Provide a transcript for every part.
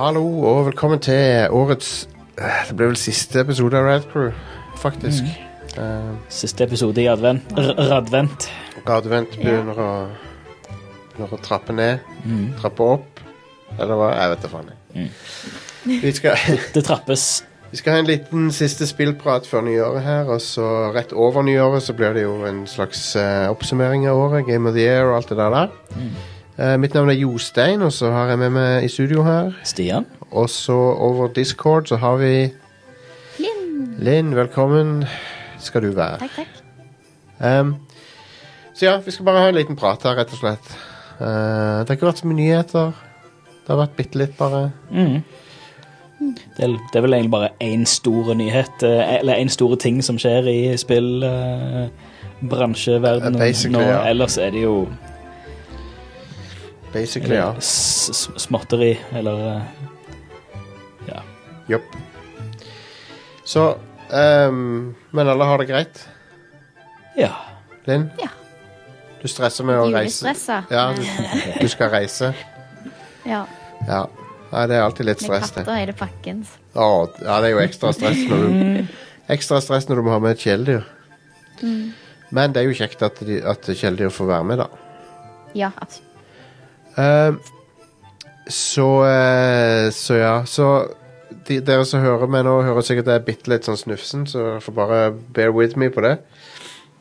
Hallo og velkommen til årets eh, Det ble vel siste episode av Rad Crew, faktisk. Eh, Siste episode i advent. R radvent. Radvent begynner, å, begynner å trappe ned. Trappe opp. Eller hva? Jeg vet da faen. jeg. Vi, skal, Det trappes. vi skal ha en liten siste spillprat før nyåret her, og så rett over nyåret så blir det jo en slags uh, oppsummering av året. Game of the Year og alt det der. der. Eh, mitt navn er Jostein, og så har jeg med meg i studio her. Stian. Og så over Discord så har vi Linn. Linn, velkommen skal du være. Takk, takk. Um, så ja, vi skal bare ha en liten prat her, rett og slett. Uh, det har ikke vært så mye nyheter. Det har vært bitte litt, bare. Mm. Det, er, det er vel egentlig bare én stor nyhet, eh, eller én store ting som skjer i spillbransjeverdenen Uh, nå. ja. Ellers er det jo Basically, ja. småtteri, eller eh, Ja. Jopp. Så um, Men alle har det greit? ja. Linn? Ja. Du stresser med å reise? Julestressa. Ja, du, du skal reise? Ja. Ja. Nei, det er alltid litt stress, det. katter hele pakken. Å, ja, det er jo ekstra stress når du Ekstra stress når du må ha med et kjæledyr. Men det er jo kjekt at, de, at kjæledyr får være med, da. Ja, absolutt. Uh, så uh, Så ja. Så de, dere som hører meg nå, hører sikkert det er bitte litt sånn snufsen, så dere får bare bear with me på det.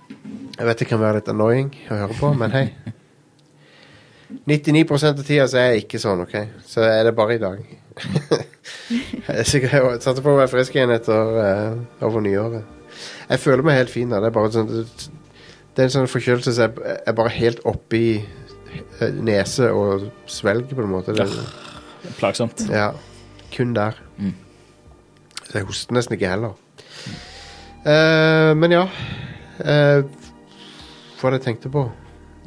Jeg vet det kan være litt annoying å høre på, men hei. 99 av tida så er jeg ikke sånn, OK? Så er det bare i dag. jeg sikkert sikker, satte på å være frisk igjen etter uh, over nyåret. Jeg føler meg helt fin da. Det er bare sånn Det er en sånn forkjølelse som er, er bare helt oppi eh, nese og svelg, på en måte. Det, Plagsomt. ja, kun der. Mm. Så jeg hoster nesten ikke heller. Eh, men ja uh, Hva var det jeg tenkte på?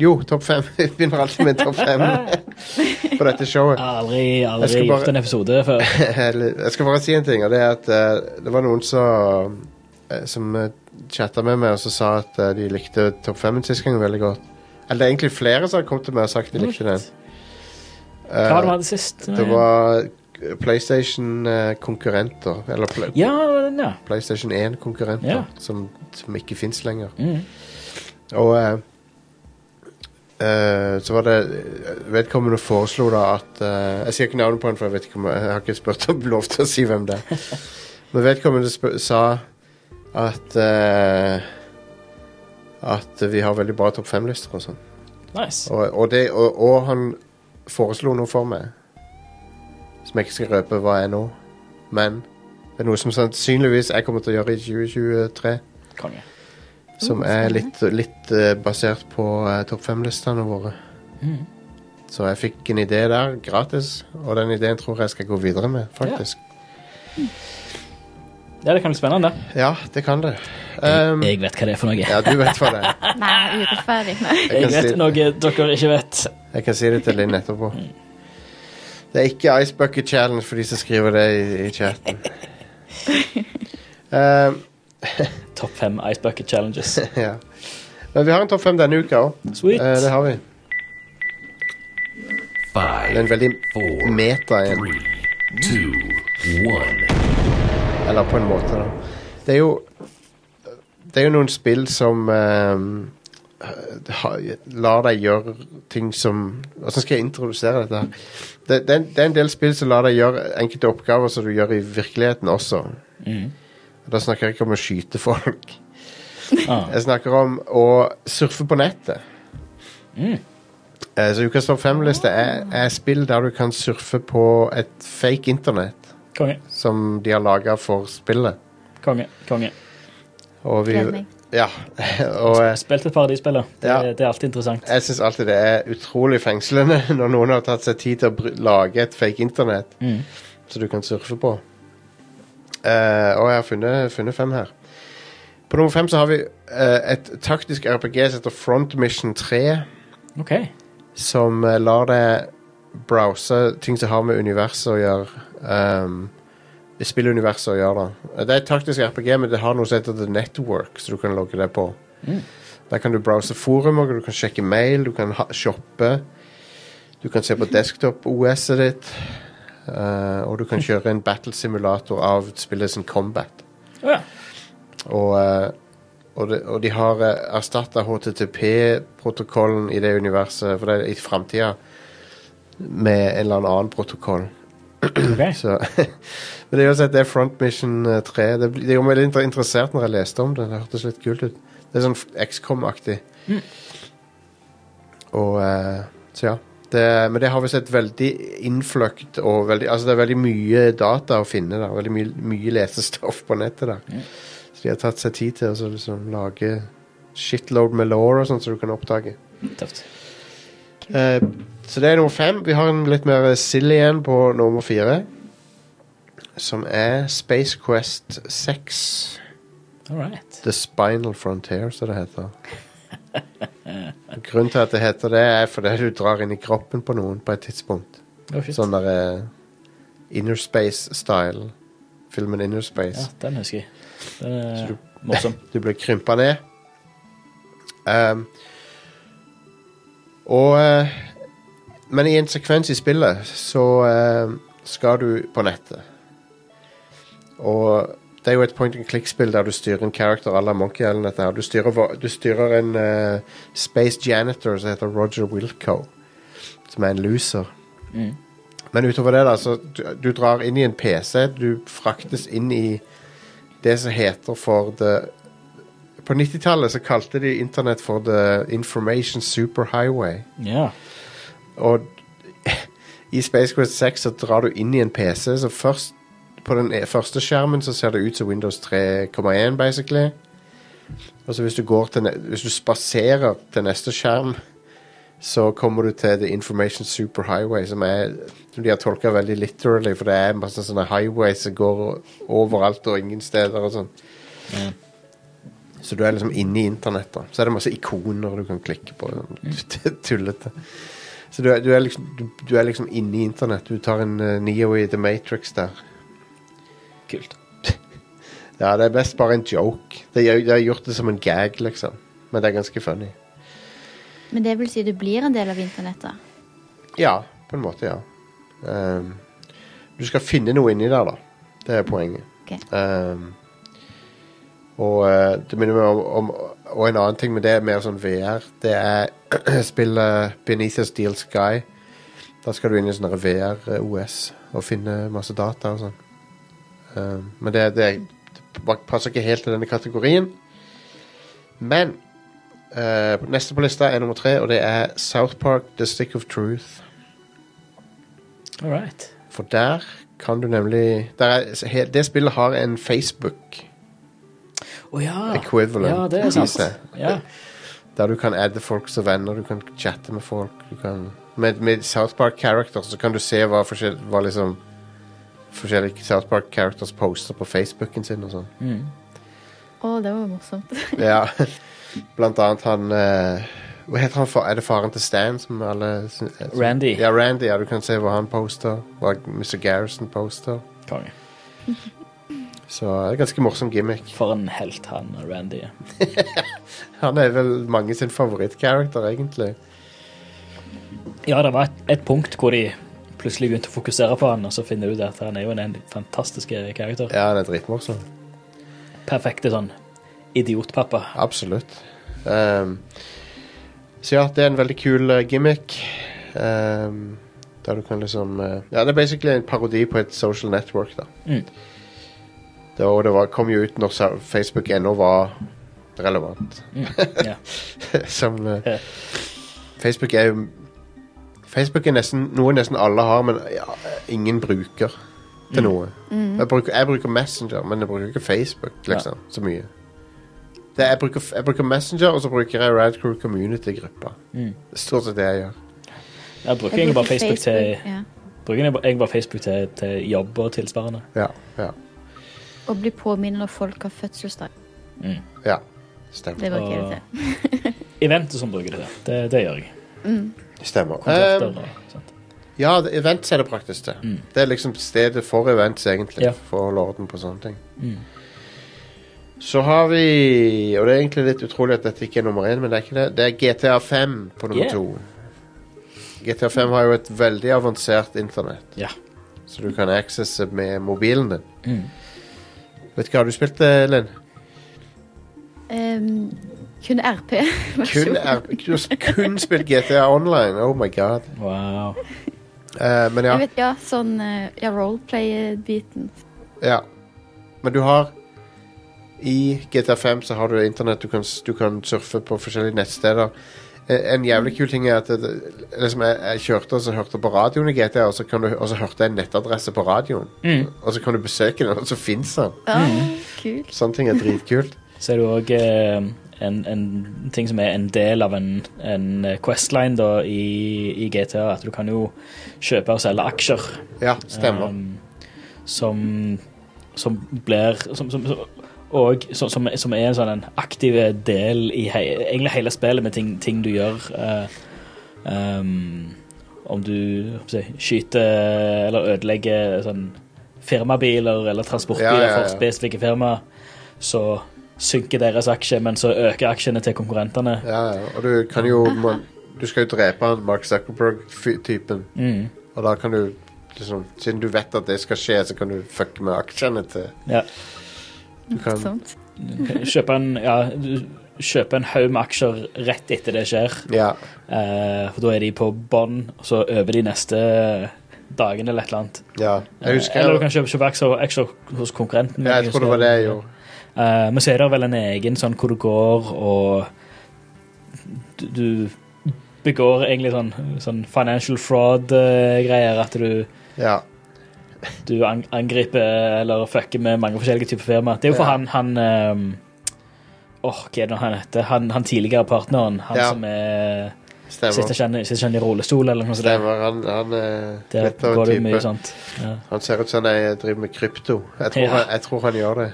Jo, topp fem. Vi begynner alltid med topp fem på dette showet. Aldri, aldri gjort en episode før. Jeg skal bare si en ting, og det er at uh, det var noen som uh, Som uh, chatta med meg og så sa at uh, de likte topp fem sist gang veldig godt. Eller det er egentlig flere som har kommet til meg og sagt de likte den. Hva var det hadde sist? Det var PlayStation-konkurrenter. Eller pl Ja, ja. PlayStation 1-konkurrenter Ja. som, som ikke fins lenger. Mm. Og eh, så var det Vedkommende foreslo da at uh, Jeg sier ikke navnet på han, for jeg vet ikke om jeg, jeg har ikke spurt om lov til å si hvem det er. Men vedkommende sa at uh, At vi har veldig bra topp fem-lister og sånn. Nice. Og, og, det, og, og han foreslo noe for meg som jeg ikke skal røpe hva er nå. Men det er noe som sannsynligvis jeg kommer til å gjøre i 2023. Konge. Som Oh, er litt, litt eh, basert på uh, topp fem-listene våre. Mm. Så jeg fikk en idé der, gratis. Og den ideen tror jeg skal gå videre med, faktisk. Ja, det kan bli spennende. Ja, det kan det. Um, jeg vet hva det er for noe. ja, du vet hva det er. Nei, urettferdig. Nei. Jeg Jeg vet si, noe dere ikke vet. jeg kan si det til Linn etterpå. Det er ikke Ice Bucket Challenge for de som skriver det i, i chatten. Um, Topp fem Ice Bucket Challenges. ja. Men vi har en topp fem denne uka òg. Sweet. det har vi. Det er Five, en veldig four, meta en. three, two. Eller på en måte, da. Det er jo Det er jo noen spill som ehm, lar deg gjøre ting som Hvordan skal jeg introdusere dette? her? Det, det, det er en del spill som lar deg gjøre enkelte oppgaver som du gjør i virkeligheten også. Mm. Da snakker jeg ikke om å skyte folk. Ah. Jeg snakker om å surfe på nettet. Mm. Eh, Så ukas topp fem-liste er, er spill der du kan surfe på et fake internett Konge. som de har laga for spillet. Konge. Konge. Og vi, ja, og eh, Spilt et par av de spillene. Det, Ja. det er alltid interessant. jeg syns alltid det er utrolig fengslende når noen har tatt seg tid til å lage et fake internett Mm. så du kan surfe på. Eh, og jeg har funnet, funnet fem her. På nummer fem så har vi uh, et taktisk RPG som heter Front Mission 3. Okay. som uh, lar deg browse ting som har med universet å gjøre. Um, spilluniverset å gjøre. da. Det er et taktisk RPG, men det har noe som heter The Network, så du kan logge deg på. Der kan du browse forumer, du kan sjekke mail, du kan shoppe. Du kan se på desktop-OS-et ditt. Eh, og du kan kjøre en battle-simulator av spillet sin combat. Ja. Og, eh, og, de, og de har uh, erstatta HTTP-protokollen i det universet for det er i framtida med en eller annen protokoll. Okay. Så, men det er jo sett det er Front Mission eh, 3. Det, det gjorde meg litt interessert når jeg leste om det. Det hørtes litt kult ut. Det er sånn XCOM-aktig. Og uh, Så ja. Det, men det har vi sett veldig innfløkt og veldig Altså det er veldig mye data å finne der. Veldig mye, mye lesestoff på nettet der. Så de har tatt seg tid til å altså, liksom lage shitload med law og sånt som du kan oppdage. Tøft. Eh, så det er nummer fem. Vi har en litt mer silly en på nummer fire. Som er Space Quest 6. All right. The Spinal Frontier, som det heter. Grunnen til at det heter det, er fordi du drar inn i kroppen på noen på et tidspunkt. Oh. Sånn der uh, Inner Space-style. Filmen Inner Space. Ja, den husker jeg. Den er du, morsom. Du blir krympa ned. Um, og uh, Men i en sekvens i spillet så uh, skal du på nettet. Og det er jo et point and click-spill der du styrer en character à la Monkey Island. Dette her. Du styrer, du styrer en uh, space janitor som heter Roger Wilco, som er en loser. Mm. Men utover det, da, så du, du drar inn i en PC. Du fraktes inn i det som heter for the På 90-tallet så kalte de internett for The Information Superhighway. Yeah. Og i Space Quest 6 så drar du inn i en PC, så først på den e- første skjermen så ser det ut som Windows 3,1 basically. Og så hvis du går til Hvis du spaserer til neste skjerm, så kommer du til The Information Superhighway, som er som de har tolka veldig literally, for det er masse sånne highways som går overalt og ingen steder og sånn. Mm. Så du er liksom inne i da Så er det masse ikoner du kan klikke på. sånn Tullete. Så du er, du, er liksom, du, du er liksom inne i internett. Du tar en uh, Neo i The Matrix der. Kult. Ja, det er best bare en joke. De har, de har gjort det som en gag, liksom. Men det er ganske funny. Men det vil si du blir en del av internettet? Ja, på en måte, ja. Ehm, du skal finne noe inni der, da. Det er poenget. Ok. Ehm, og eh, det minner meg om, om Og en annen ting, men det er mer sånn VR. Det er spillet Beneath a Steel Sky. Da skal du inn i sånn VR-OS og finne masse data og sånn. Ehm, men det, det, det passer ikke helt til denne kategorien. Men uh, neste på lista er nummer tre, og det er South Park The Stick of Truth. All right. For der kan du nemlig der er, Det spillet har en Facebook oh, ja. equivalent Ja, det er sant. Ja. Der du kan adde folk som venner, du kan chatte med folk. Du kan, med, med South Park characters så kan du se hva, hva liksom forskjellige South Park characters poster på Facebooken sin og sånn. Mm. Å, det var morsomt. Ja, blant annet han eh, Hva heter han? For, er det faren til Stan som alle som, Randy. Ja, Randy. Ja, du kan se hva han poster. Hva Mr. Garrison poster. Konge. Så det er ganske morsom gimmick. For en helt han Randy er. Han er vel mange sin favorittkarakter, egentlig. Ja, det var et, et punkt hvor de plutselig begynte å fokusere på han, og så finner du ut at han er jo en fantastisk karakter. Ja, han er dritmorsom. Perfekte sånn idiotpappa. Absolutt. Um, så ja, det er en veldig kul uh, gimmick. Um, der du kan liksom uh, Ja, det er basically en parodi på et social network, da. Mm. Det, og det var, kom jo ut når Facebook ennå var relevant. Mm. Yeah. Som uh, Facebook er jo Facebook er nesten noe nesten alle har, men ja, ingen bruker til noe. Jeg, bruker, jeg bruker Messenger, men jeg bruker ikke Facebook liksom, så mye. Det, jeg, bruker, jeg bruker Messenger, og så bruker jeg Radcrew Community-gruppa. Mm. Det er stort sett det jeg gjør. Jeg bruker egentlig bare Facebook, til, ja. bruker egentlig bare Facebook til, til jobb og tilsvarende. Ja, ja, Og bli påminnet når folk har fødselsdag. Mm. ja. Stemmer. Det bruker jeg det til. Eventer som bruker det. Det, det gjør jeg. Stemmer. Konserter Um. Ja, det- events er det praktisk Mm. Det er liksom stedet for events, egentlig. Ja. For å holde orden på sånne ting. Mm. Så har vi Og det er egentlig litt utrolig at dette ikke er nummer én, men det er ikke det. Det er GTA 5 på nummer Yeah. to. GTA 5 har jo et veldig avansert internett, Ja. så du kan accesse med mobilen din. Mm. Vet du hva har du spilt, det, Linn? Um, kun RP. Kun, RP. kun spilt GTA Online. Oh my god. Wow. Uh, men ja. Jeg vet, ja, sånn eh, ja, roleplay-biten. Ja. Men du har I GTA 5 så har du internett, du kan, du kan surfe på forskjellige nettsteder. Eh, En jævlig kul ting er at det, liksom jeg, jeg kjørte og så hørte på radioen i GTA, og så, kan du, og så hørte jeg en nettadresse på radioen. Mm. Og så kan du besøke den, og så fins den. Ja, kult. Sånne ting er dritkult. Så er det òg en, en ting som er en del av en, en Questline da, i, i GTA, at du kan jo kjøpe og selge aksjer. Ja, stemmer. Um, som, som blir som, som, og som, som, som er en sånn aktiv del i hei, egentlig hele spillet med ting, ting du gjør. Uh, um, om du si, skyter eller ødelegger sånn firmabiler eller transportbiler Ja, ja, ja. for spesifikke firma, så synker deres aksje, men så øker aksjene til konkurrentene. Ja, ja. Og du kan jo man, Du skal jo drepe han Mark Zuckerberg-typen, Mm. og da kan du liksom Siden du vet at det skal skje, så kan du fucke med aksjene til Ja. Du kan Sånt. Kjøpe en, ja, du kjøper en haug med aksjer rett etter det skjer. Ja. Eh, for da er de på bånn, og så øver de neste dagen eller et eller annet. ja. Jeg husker Eh, eller du kan kjøpe, kjøpe aksjer, aksjer hos konkurrenten. Ja, jeg tror det var det jeg gjorde. Eh, men så er det vel en egen sånn hvor du går og du, du begår egentlig sånn, sånn financial fraud-greier. at du, Ja. du angriper eller fucker med mange forskjellige typer firma. Det er jo for Ja. han han um, oh, hva er det han heter? Han, han tidligere partneren. Han Ja. som er Stemmer. Sitter kjenne- sitter kjenne i rullestol eller noe sånt. Stemmer. Han, han er litt av en det mye type. sånt. Ja. Han ser ut som han driver med krypto. Jeg tror, Ja. han, jeg tror han gjør det.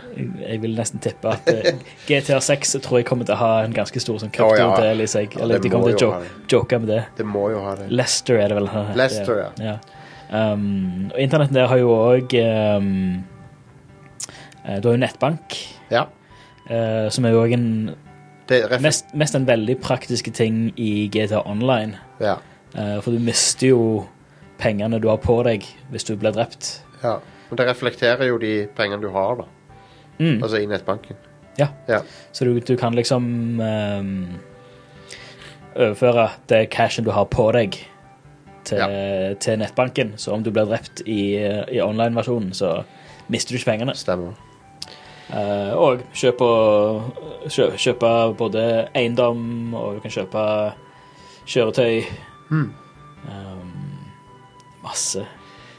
Jeg vil nesten tippe at eh, GTA 6 tror jeg kommer til å ha en ganske stor sånn kryptodel i seg. Eller de kommer til å jo joke med det. Det må jo ha det. Lester er det vel. Lester, ja. ja. Um, og internetten der har jo òg um, eh, Du har jo nettbank, Ja. uh, som er jo òg en Det ref mest, mest en veldig praktiske ting i GTA Online. ja. Eh, for du mister jo pengene du har på deg hvis du blir drept. ja. Men det reflekterer jo de pengene du har, da. Mm. Altså i nettbanken. Ja. Ja. Så du, du kan liksom ehm, overføre det cashen du har på deg, til, til nettbanken. Så om du blir drept i, i online-versjonen, så mister du ikke pengene. Stemmer. Eh, og kjøpe, kjø, kjøpe både eiendom, og du kan kjøpe kjøretøy. Mm. Um, masse.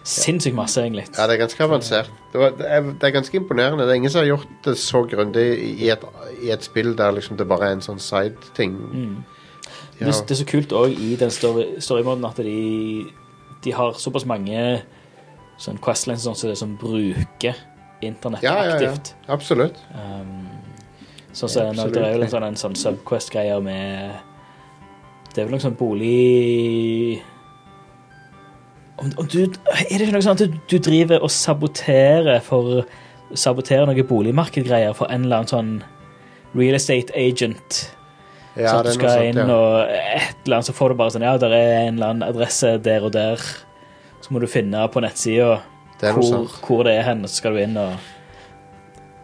Sinnssykt masse, egentlig. Ja, det er ganske avansert. Det, var, det, er, det er ganske imponerende. Det er ingen som har gjort det så grundig i et, i et spill der liksom det bare er en sånn side-ting. Mm. Ja. Det, det er så kult òg i den story- storymoden at de, de har såpass mange sånn questlines sånn, som det som bruker internett Ja, ja, ja. Absolutt. Um, sånn så når det er jo en sånn, en sånn subquest-greier med Det er vel noe sånn bolig om, om du, Er det ikke noe sånn at du, du driver og saboterer for Saboterer noe boligmarkedgreier for en eller annen sånn real estate agent? Ja, så at du skal sånt, inn og et eller annet, så får du bare sånn Ja, der er en eller annen adresse der og der. Så må du finne på nettsida Det er hvor, hvor det er hen, så skal du inn og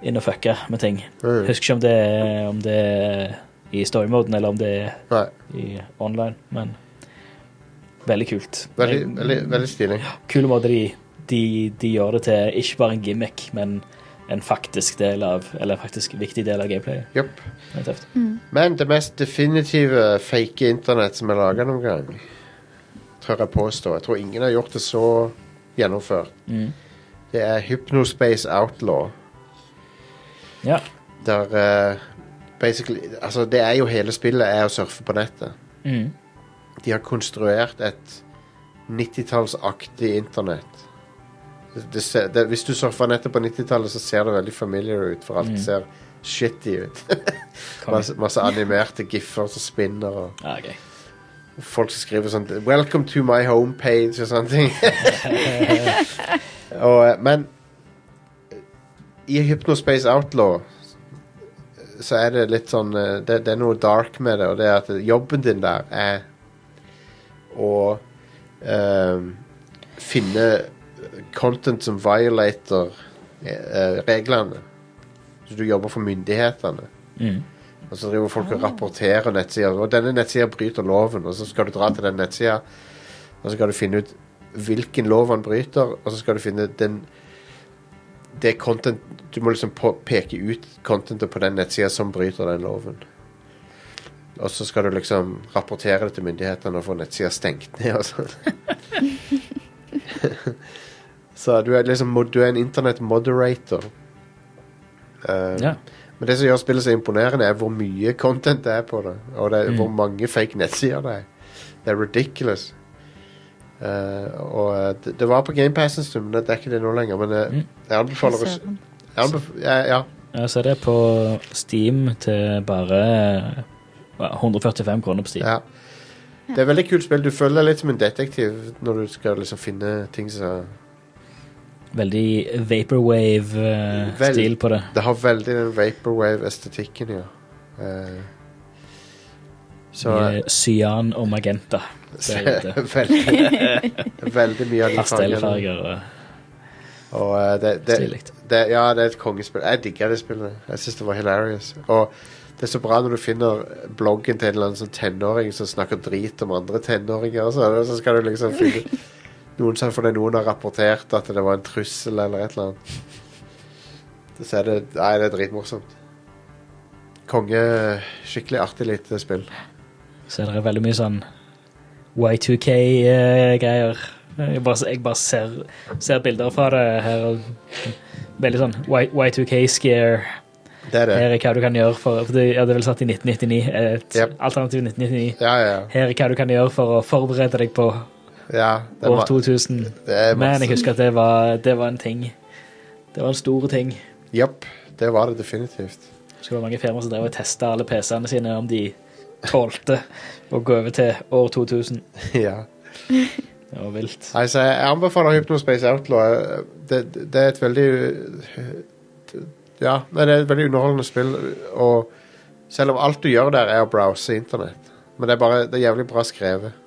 inn og fucke med ting. Mm. Husker ikke om det, er- om det er i storymoden eller om det er Nei, i online, men veldig kult. veldig, veldig, veldig stilig. Kule måter de, de, de gjør det til ikke bare en gimmick, men en faktisk del av Eller faktisk viktig del av gameplayet. Yep. Det mm. Men det mest definitive fake internett som er laga noen gang, tør jeg påstå. Jeg tror ingen har gjort det så gjennomført. Mm. Det er Hypnospace Outlaw. Ja. Der uh, basically Altså, det er jo hele spillet er å surfe på nettet. Mm. De har konstruert et 90-tallsaktig internett. Det, ser, det, hvis du surfer nettet på 90-tallet, så ser det veldig familiar ut, for alt Mm. ser shitty ut. Masse, masse animerte giffer som spinner og Ja, ok. Folk som skriver sånn 'Welcome to my homepage' og sånne ting. og, eh, men i Hypnospace Outlaw så er det litt sånn eh, det, det er noe dark med det, og det er at jobben din der er å um, finne content som violater uh, reglene. Så du jobber for myndighetene. Mm. Og så driver folk og rapporterer nettsider. Og denne nettsida bryter loven, og så skal du dra til den nettsida, og så skal du finne ut hvilken lov han bryter, og så skal du finne den det content, Du må liksom peke ut contentet på den nettsida som bryter den loven. Og så skal du liksom rapportere det til myndighetene og få nettsida stengt ned og sånn. så du er liksom du er en internett moderator. Uh, Ja. Men det som gjør spillet så imponerende, er hvor mye content det er på det. Og det Mm. hvor mange fake nettsider det er. Det er ridiculous. Uh, og eh, det, det var på GamePass en stund, men det er ikke det nå lenger. Men eh, Mm. jeg anbefaler å jeg anbef ja, ja. Jeg ser det på Steam til bare 145 kroner på Steam. Ja. Det er veldig kult spill. Du føler deg litt som en detektiv når du skal liksom finne ting som Veldig vaporwave-stil på det. Det har veldig den vaporwave-estetikken, ja. Eh, så Mye cyan og magenta. det er ute. veldig, veldig mye av de. Pastellfarger og Og eh, det, det, det, ja, det er et kongespill. Jeg digger det spillet. Jeg syns det var hilarious. Og det er så bra når du finner bloggen til en eller annen sånn tenåring som snakker drit om andre tenåringer, så, så skal du liksom finne noen som fordi noen har rapportert at det var en trussel eller et eller annet. Så er det Nei, det er dritmorsomt. Konge Skikkelig artig lite spill. Så er det veldig mye sånn Y2K-greier. Jeg bare, jeg bare ser, ser bilder fra det her. og Veldig sånn Y- Y2K-scare. Det er det. Her er hva du kan gjøre for, for det, ja, det er vel satt i 1999. Et Yep. alternativ 1999. Ja, ja. Her er hva du kan gjøre for å forberede deg på ja det, år var, 2000. det er Men jeg husker at det var, det var en ting. Det var en stor ting. Japp, det var det definitivt. Så det var mange firmaer som drev og testa alle PC-ene sine om de tålte å gå over til år 2000. ja. Det var vilt. Nei, så jeg anbefaler Hypnospace Outlaw. Det, det er et veldig Ja, det er et veldig underholdende spill. Og selv om alt du gjør der, er å browse internett. Men det er bare det er jævlig bra skrevet.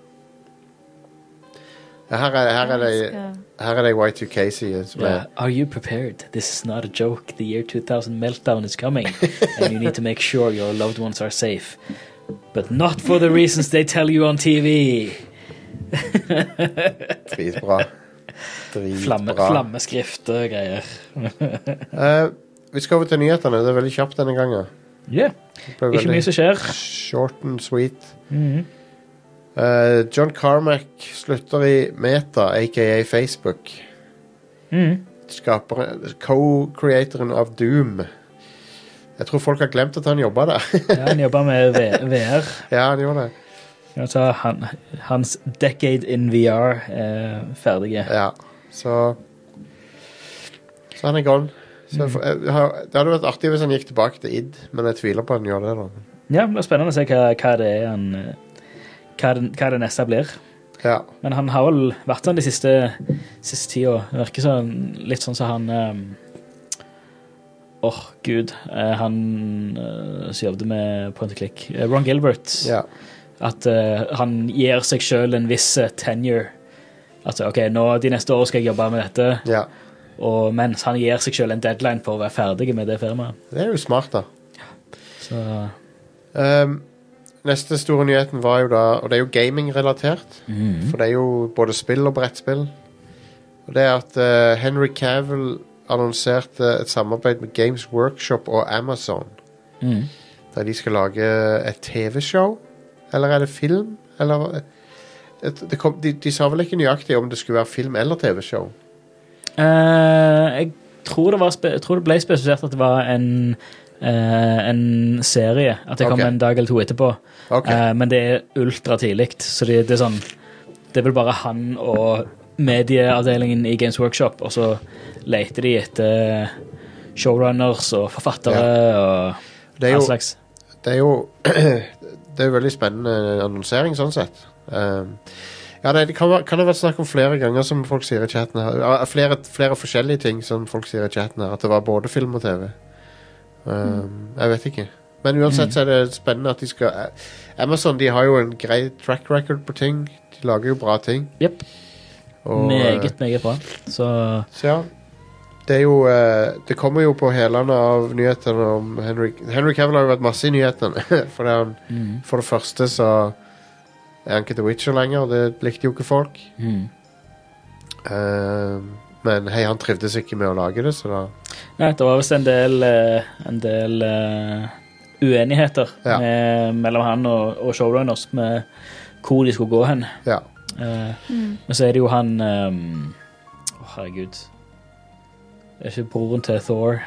Ja, Her er, her er det Her er det Y2K-side som er Are you prepared? This is not a joke. The year 2000 meltdown is coming, and you need to make sure your loved ones are safe. But not for the reasons they tell you on TV. dritbra. Flamme, Dritbra. flammeskrift og greier. uh, vi skal over til nyhetene. Det er veldig kjapt denne gangen. Yeah. Ikke mye som skjer. Short and sweet. Mhm. Eh, John Carmack slutter i Meta, aka Facebook. Mm. co-creatoren av Doom. Jeg tror folk har glemt at han jobba der. Ja, han jobber med VR. ja, han gjorde det. Altså, han, hans decade in VR er ferdige. Ja, så Så han er gone. Så for, jeg, det hadde vært artig hvis han gikk tilbake til id, men jeg tviler på at han gjør det. da. Ja, det blir spennende å se hva, hva det er han eh, hva hva det neste blir. Ja, Men han har vel vært sånn de siste, siste tida. Virker sånn, litt sånn som han ehm, Åh, gud. eh, han uh, som jobbet med Point and Click. eh, Ron Gilbert. ja. At uh, han gir seg sjøl en viss tenure. At OK, nå de neste årene skal jeg jobbe med dette. ja. Og mens han gir seg sjøl en deadline for å være ferdig med det firmaet. Det er jo smart, da. Så Um, neste store nyheten var jo da Og det er jo gaming-relatert. For det er jo både spill og brettspill. Og det er at uh, Henry Cavill annonserte et samarbeid med Games Workshop og Amazon. mm. Der de skal lage et TV-show? Eller er det film? Eller et, det kom, de, de sa vel ikke nøyaktig om det skulle være film eller TV-show? Uh, jeg, tror det var jeg tror det ble spesifisert at det var en, eh, en serie. At det kommer okay. en dag eller to etterpå. Okay. Eh, men det er ultra tidlig, så det, det er sånn Det er vel bare han og medieavdelingen i Games Workshop, og så leter de etter showrunners og forfattere og det er all slags. det er jo Det er jo veldig spennende annonsering sånn sett. Um, ja, det kan, kan ha vært snakk om flere ganger, som folk sier i chatten her. Flere, flere forskjellige ting som folk sier i chatten her. At det var både film og TV. Um, Jeg vet ikke. Men uansett så er det spennende at de skal eh, Amazon de har jo en grei track record på ting. De lager jo bra ting. Yep. Og, Meget, meget bra. Så Så ja. Det er jo eh, Det kommer jo på hælene av nyhetene om Henry Henry Cavill har jo vært masse i nyhetene. For, han, mm, for det første så er han ikke The Witcher lenger, og det likte jo ikke folk. mm. Eh, men hei, han trivdes ikke med å lage det, så da Nei, det var visst en del, eh, en del uh, uenigheter Ja. med, mellom han og, og showrunners med hvor de skulle gå hen. Ja. Uh, Mm. Men så er det jo han um, Å, herregud. Det er ikke broren til Thor.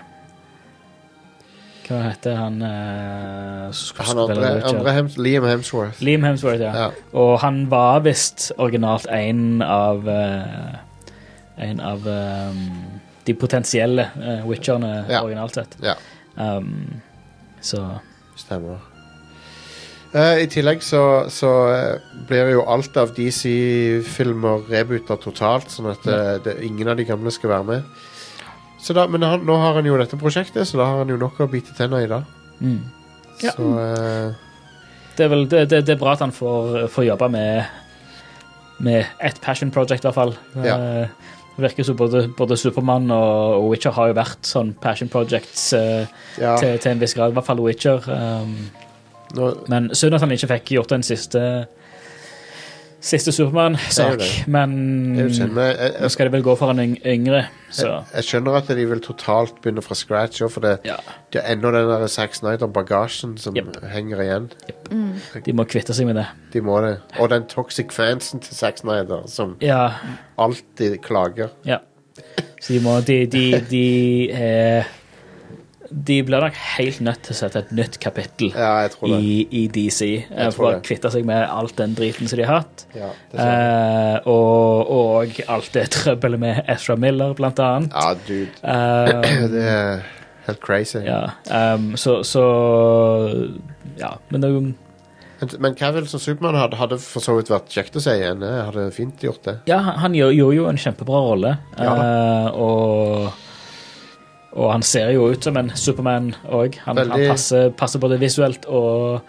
Hva heter han uh, Han andre, andre Hems, Liam Hemsworth. Liam Hemsworth, ja. Ja. Og han var visst originalt en av eh, En av um, de potensielle uh, witcherne Ja. originalt sett. Ja. Um, så Stemmer. Eh, I tillegg så, så eh, blir jo alt av DC-filmer rebooter totalt, sånn at eh, det, ingen av de gamle skal være med. Så da, men han, nå har han jo dette prosjektet, så da har han jo nok å bite tenna i da. mm. Ja. Så eh, det, er vel, det, det, det er bra at han får, får jobbe med Med et passion project, i hvert fall. Ja. Eh, Det virker som både, både Supermann og, og Witcher har jo vært sånn passion projects eh, ja, til, til en viss grad. I hvert fall Witcher. Um, nå, men synd at han ikke fikk gjort den siste Siste er Supermann-sak. Men nå skal det vel gå for en yngre, så jeg, jeg skjønner at de vil totalt begynne fra scratch for det, ja. det er ennå den der Zack Snyder-bagasjen som Yep. henger igjen. Mm. De må kvitte seg med det. De må det. Og den toxic fansen til Zack Snyder, som Ja, alltid klager. Ja. Så de må De, de, de er De blir nok helt nødt til å sette et nytt kapittel Ja, jeg tror det. i, i DC. eh, For å kvitte seg med alt den driten som de har hatt. Ja. Eh, og, og alt det trøbbelet med Ezra Miller, blant annet. ja, dude. Um, Det er helt crazy. ja, um, så, så Ja, men det er jo Men, Cavill som Supermann hadde, hadde for så vidt vært kjekt å se igjen. Hadde fint gjort det. Ja, han, han gjør jo en kjempebra rolle. Ja. uh, og, og han ser jo ut som en Superman òg. Han, han passer, passer både visuelt og,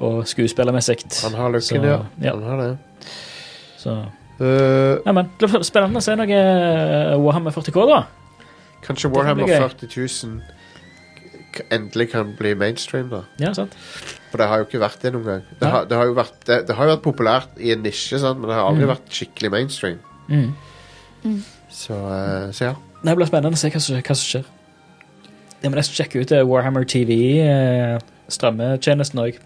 og skuespillermessig. Han har looken, ja. ja. Han har det. Så Uh, ja, men det blir spennende å se noe eh, Warhammer 40K, da. kanskje Warhammer blir 40 000 endelig kan bli mainstream, da. Ja, sant? For det har jo ikke vært det noen gang. Det, har, det, har, jo vært, det, det har jo vært populært i en nisje, sant? men det har aldri Mm. vært skikkelig mainstream. Mm. Så, uh, så ja. Det blir spennende å se hva som, hva som skjer. Jeg må nesten sjekke ut eh, Warhammer TV, eh, strømmetjenesten òg.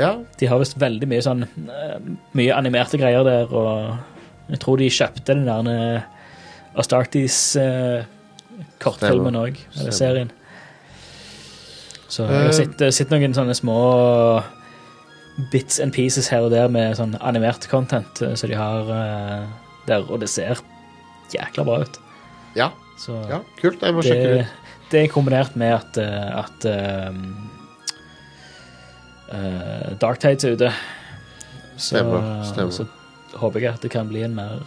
ja. De har visst veldig mye sånn eh, Mye animerte greier der, og jeg tror de kjøpte den der eh, Astartes eh, kortfilmen òg, eller serien. Så jeg har sett, sett noen sånne små bits and pieces her og der med sånn animert content som de har der, og det ser jækla bra ut. Ja. Så ja, kult. Jeg må sjekke det, ut. Det er kombinert med at, eh, at eh, Dark Tides er ute. Så, Stemmer, stemmer. så håper jeg at det kan bli en mer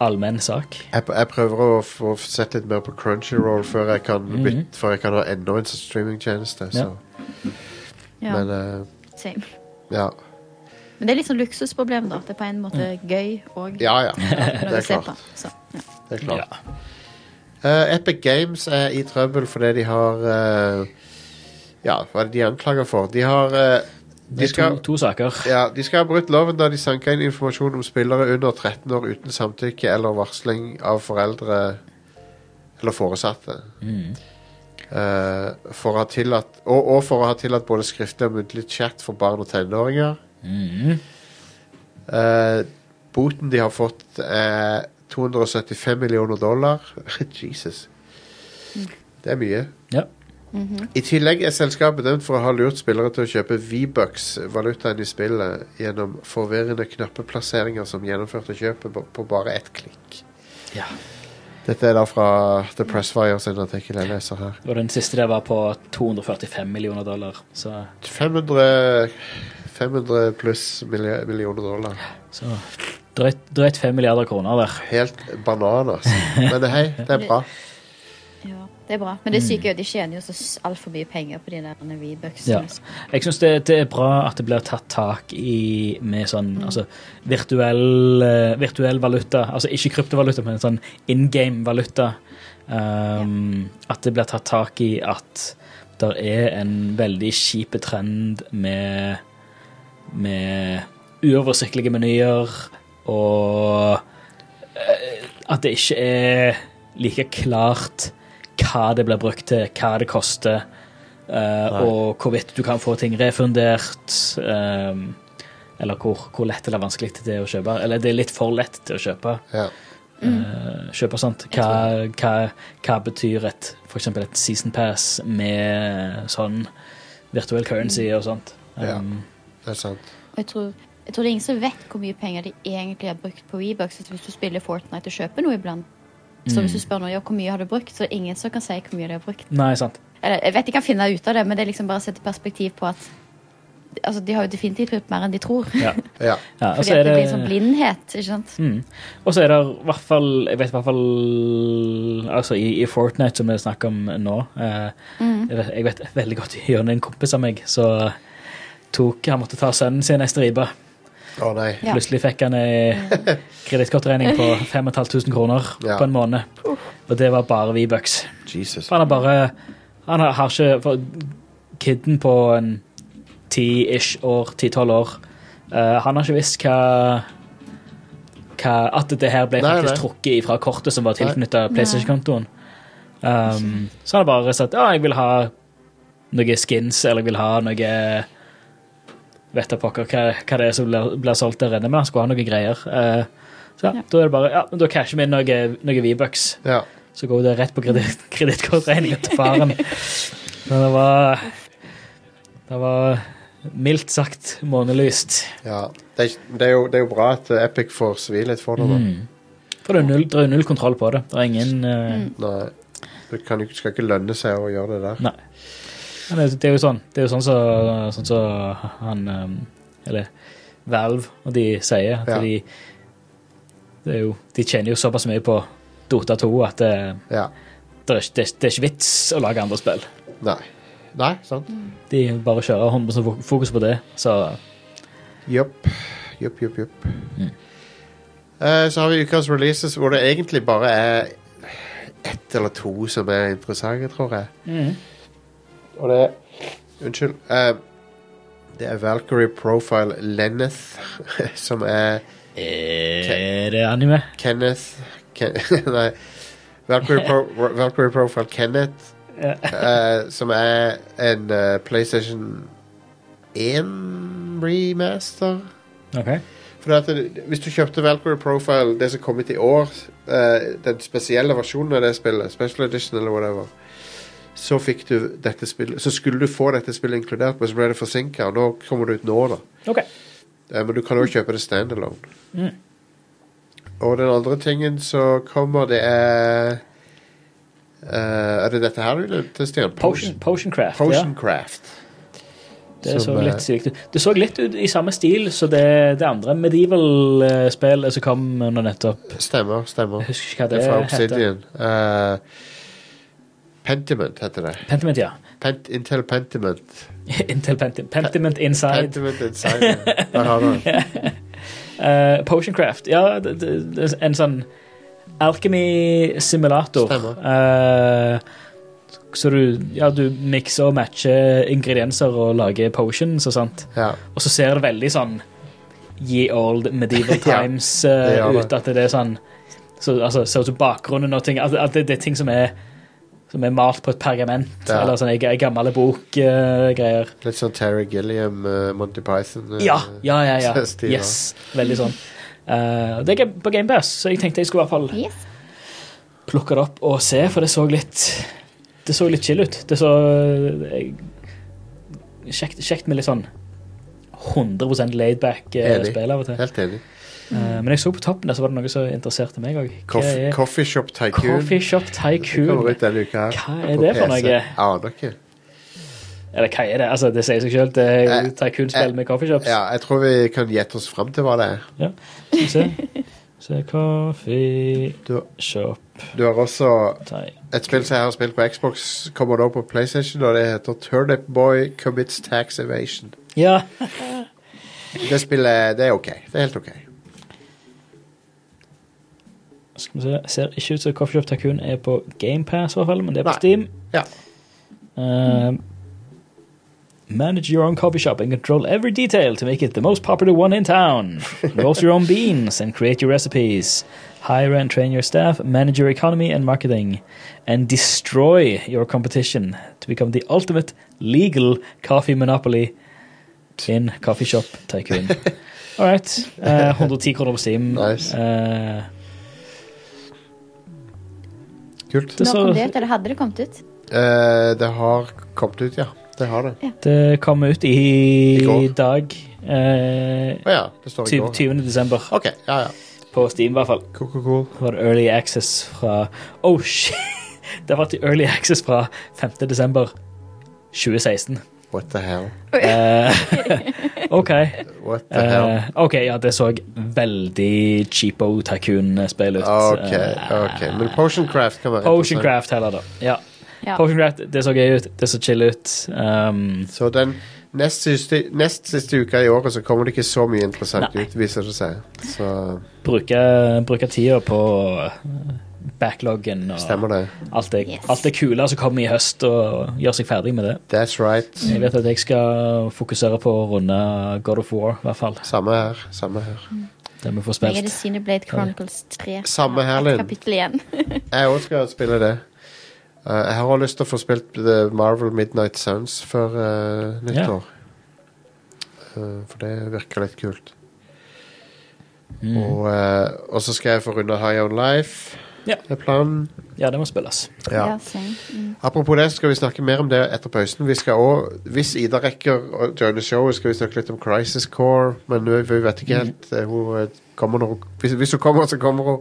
allmenn sak. Jeg, jeg prøver å få sett litt mer på Crunchyroll før jeg kan, Mhm. bytte, før jeg kan ha enda en streamingtjeneste. Så. Ja, Men uh, same. ja. Men det er litt sånn luksusproblem, da. Det er på en måte gøy og ja, ja. ja Det er klart. på. Så, ja. Det er klart. Ja. Eh, Epic Games er i trøbbel fordi de har uh, Ja, hva er det de anklager for? De har uh, de skal, to, to saker. ja, de skal ha brutt loven da de sanka inn informasjon om spillere under 13 år uten samtykke eller varsling av foreldre eller foresatte. Mm. For å ha tillatt, og, og for å ha tillatt både skriftlig og muntlig chat for barn og tenåringer. Mm. Boten de har fått, er 275 millioner dollar. Jesus. Det er mye. Ja. I tillegg er selskapet dømt for å ha lurt spillere til å kjøpe V-bucks, valutaen i spillet, gjennom forvirrende knappeplasseringer som gjennomførte kjøpet på- på bare ett klikk. ja. Dette er da fra The Pressfire sin artikkel jeg leser her. Og den siste der var på 245 millioner dollar. Så 500 500 pluss millioner dollar. Så drøyt, drøyt 5 milliarder kroner der. Helt bananas. Men hei, det er bra. Ja, det er bra. Men det syke er jo de tjener jo så altfor mye penger på de der Ja. V-bucksene. Jeg syns det, det er bra at det blir tatt tak i med sånn altså, virtuell, eh, virtuell valuta. Altså ikke kryptovaluta, men sånn in game-valuta. Um, At det blir tatt tak i at det er en veldig kjip trend med med uoversiktlige menyer og eh, at det ikke er like klart hva det blir brukt til, hva det koster, uh, og hvorvidt du kan få ting refundert, Um, eller hvor, hvor lett eller vanskelig det er å kjøpe. Eller det er litt for lett til å kjøpe. Ja. eh, kjøpe sånt. Hva, hva, hva betyr et, for et season pass med sånn virtual currency og sånt? Ja. Um, Det er sant. Jeg tror, jeg tror det er ingen som vet hvor mye penger de egentlig har brukt på V-bucks. Hvis du spiller Fortnite og kjøper noe iblant, så hvis du spør noen ja, hvor mye har du brukt, så er det ingen som kan si hvor mye de har brukt. Nei, sant. Eller, jeg vet de kan finne ut av det, men det er liksom bare å sette perspektiv på at altså, de har jo definitivt brukt mer enn de tror. Ja. Ja. Ja, og Fordi så er det blir en sånn blindhet, ikke sant? Mm. Og så er det i hvert fall Jeg vet i hvert fall Altså i, i Fortnite, som vi snakker om nå eh, jeg, vet, jeg vet veldig godt gjennom en kompis av meg så tok Han måtte ta sønnen sin ei stripe. Nei. Ja. Plutselig fikk han ei kredittkortregning på 5500 kroner Ja. på en måned. Og det var bare V-bucks. Han har bare Han har, har ikke for Kidden på en ti-ish år, ti-tolv år, uh, han har ikke visst hva hva, at det her ble Nei, faktisk nei. trukket fra kortet som var tilknytta PlayStation-kontoen. Um, så han har bare sagt ja, jeg vil ha noe skins, eller jeg vil ha noe Vet da pokker hva, hva det er som blir, blir solgt der inne, men han skulle ha noen greier. Uh, så ja, Ja. da er det bare Ja, men da casher vi inn noen noe V-bucks. Ja. Så går det rett på kreditt- kredittkortregninga til faren. Men det var Det var mildt sagt månelyst. ja. Det, er, det, er jo, det er jo bra at Epic får svi litt for det. da. Mm. For det er null, det er null kontroll på det. Det er ingen eh, Nei. Det kan, skal ikke lønne seg å gjøre det der. Nei. Men det, det er jo sånn Det er jo sånn så, sånn så han Eller Valve og de sier at Ja. de det er jo, De tjener jo såpass mye på Dota 2 at det, Ja. det, er, det, er- det er ikke vits å lage andre spill. Nei. Nei, sant? De bare kjører 100 fok- fokus på det. Så Jopp. Jopp, jopp, Mm. Uh, så har vi ukas releases hvor det egentlig bare er ett eller to som er interessante, tror jeg. Og det Unnskyld. eh, det er Valkyrie Profile Lenneth, som er er det anime? Kenneth Ken, Nei. Valkyrie, Pro, Valkyrie Profile Kenneth, Ja. eh, som er en eh, PlayStation 1 remaster. OK. For at det, Hvis du kjøpte Valkyrie Profile, det som kom ut i år, eh, den spesielle versjonen av det spillet, Special Edition eller whatever, så fikk du dette spillet Så skulle du få dette spillet inkludert, men så ble det forsinka, nå kommer det ut nå, da. Okay. Eh, men du kan jo kjøpe det standalone. Mm. Og den andre tingen som kommer, det er eh, Er det dette her du nevnte, Stian? Potion, Potion Craft. Potion Ja. Craft. Det så eh, litt sykt ut. Det så litt ut i samme stil som det, det andre medieval-spillet som kom nå nettopp. Stemmer, stemmer. Jeg husker ikke hva Det det er fra heter. Obsidian. Eh, Pentiment heter det. Pentiment, ja. Pent, Intel Pentiment. Intel Pentiment. Pentiment Inside. Pentiment Inside. ja. Der har du den. Eh, Potion Craft. Ja, det, det, en sånn alkemi-simulator. Stemmer. Eh, så du, ja, du mikser og matcher ingredienser og lager potions og sånt. Ja. Og så ser det veldig sånn ye old medieval times ja, det det. ut. At det er sånn så, altså, Ser ut som bakgrunnen og ting. At, at det, det er ting som er som er malt på et pergament, Ja. eller sånne gamle bokgreier. Uh. Litt sånn Terry Gilliam, uh, Monty Python. Uh, ja, ja, ja. ja. stil, Yes. Veldig sånn. Eh, det er på GamePass, så jeg tenkte jeg skulle i hvert fall Yes. plukke det opp og se, for det så litt Det så litt chill ut. Det så kjekt, kjekt med litt sånn 100 laidback uh, Enig. spill av og til. Helt enig. Eh, men jeg så på toppen der, så var det noe som interesserte meg òg. Coffee, Coffee Shop Tycoon. Coffee Shop Tycoon. Hva er det for noe? Aner ikke. Eller hva er det? Altså, det sier seg selv. Det er Eh, jo tycoon-spill eh, med coffeeshops. Ja, jeg tror vi kan gjette oss fram til hva det er. Ja. Skal vi se. Se coffee Du, shop du har også et spill som jeg har spilt på Xbox, kommer nå på PlayStation, og det heter Turnip Boy Commits Tax Evasion. Ja. Det spillet det er ok. Det er helt ok. Skal vi se. Ser ikke ut som Coffee Shop Tycoon er på GamePass, i hvert fall, men det er på Nei. Steam. Ja. Uh, manage your own coffee shop and control every detail to make it the most popular one in town. Roast your own beans and create your recipes. Hire and train your staff, manage your economy and marketing, and destroy your competition to become the ultimate legal coffee monopoly in Coffee Shop Tycoon. All right. Uh, 110 kroner på Steam. Nice. Uh, Kult. Det Nå kom det ut, eller hadde det kommet ut? Eh, det har kommet ut, ja. Det har det. det kom ut i, I dag. Eh, oh, ja, det står i 20, går. 20. desember. Okay. ja, ja. På Steam, i hvert fall. Cool, cool, cool. Det var det Early Access fra Oh, shit! Det har vært Early Access fra 5. desember 2016. What the hell? Eh, OK. What the hell? Eh, OK, ja, det så veldig cheapo tycoon-spill ut. Ok, Eh, ok. Men Potioncraft kan være Potioncraft heller, da. Ja. Ja. Potioncraft, det så gøy ut. Det så chill ut. Um, Så den nest siste, nest siste uka i året så kommer det ikke så mye interessant Nei. ut, viser det seg. Så bruke, bruke tida på backloggen og stemmer det. alt det, Yes. alt det kule som kommer i høst, og gjør seg ferdig med det. That's right. Jeg vet at jeg skal fokusere på å runde God of War, i hvert fall. Samme her. Samme her. Det vi får Jeg er det spilt. Cineblade Chronicles 3. Samme her, Linn. Kapittel igjen. Jeg òg skal spille det. Uh, jeg har også lyst til å få spilt The Marvel Midnight Suns før uh, nyttår. Uh, for det virker litt kult. Mm. Og, uh, og så skal jeg få runde High On Life. Ja. Det er planen. Ja, det må spilles. Ja. Ja. Mm. Apropos det, så skal vi snakke mer om det etter pausen. Vi skal også, Hvis Ida rekker å joine showet, skal vi snakke litt om Crisis Core. Men vi vet ikke helt. eh, Hun kommer når hun, hvis, hvis hun kommer, så kommer hun.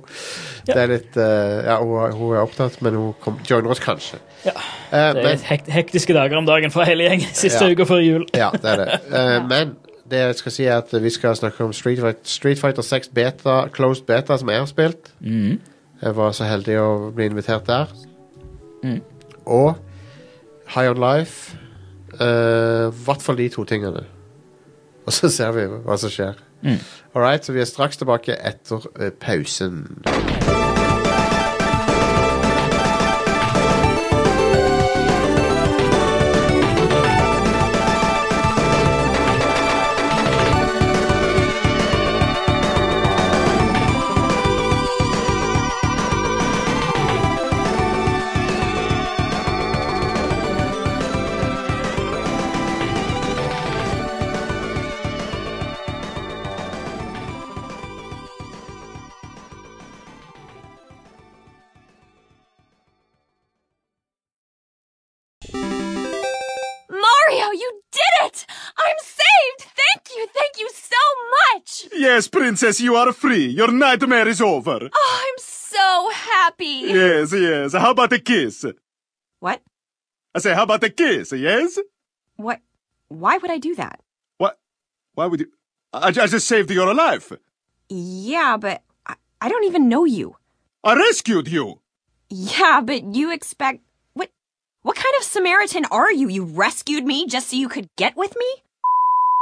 Ja. Det er litt eh, Ja, hun, hun er opptatt, men hun kom, joiner oss kanskje. Ja. Eh, Det er men, hekt, hektiske dager om dagen for hele gjengen. Siste Ja. uka før jul. ja, det er det. Men det jeg skal si, er at vi skal snakke om Street Fighter, Street Fighter 6 beta, closed beta, som jeg har spilt. Mm. Jeg var så heldig å bli invitert der. Mm. Og High On Life. I uh, hvert fall de to tingene. Og så ser vi hva som skjer. Mm. All right, så vi er straks tilbake etter uh, pausen. Yes, princess, you are free. Your nightmare is over. Oh, I'm so happy. Yes, yes. How about a kiss? What? I say, how about a kiss, yes? What? Why would I do that? What? Why would you? I, I just saved your life. Yeah, but I, I don't even know you. I rescued you. Yeah, but you expect. What? What kind of Samaritan are you? You rescued me just so you could get with me?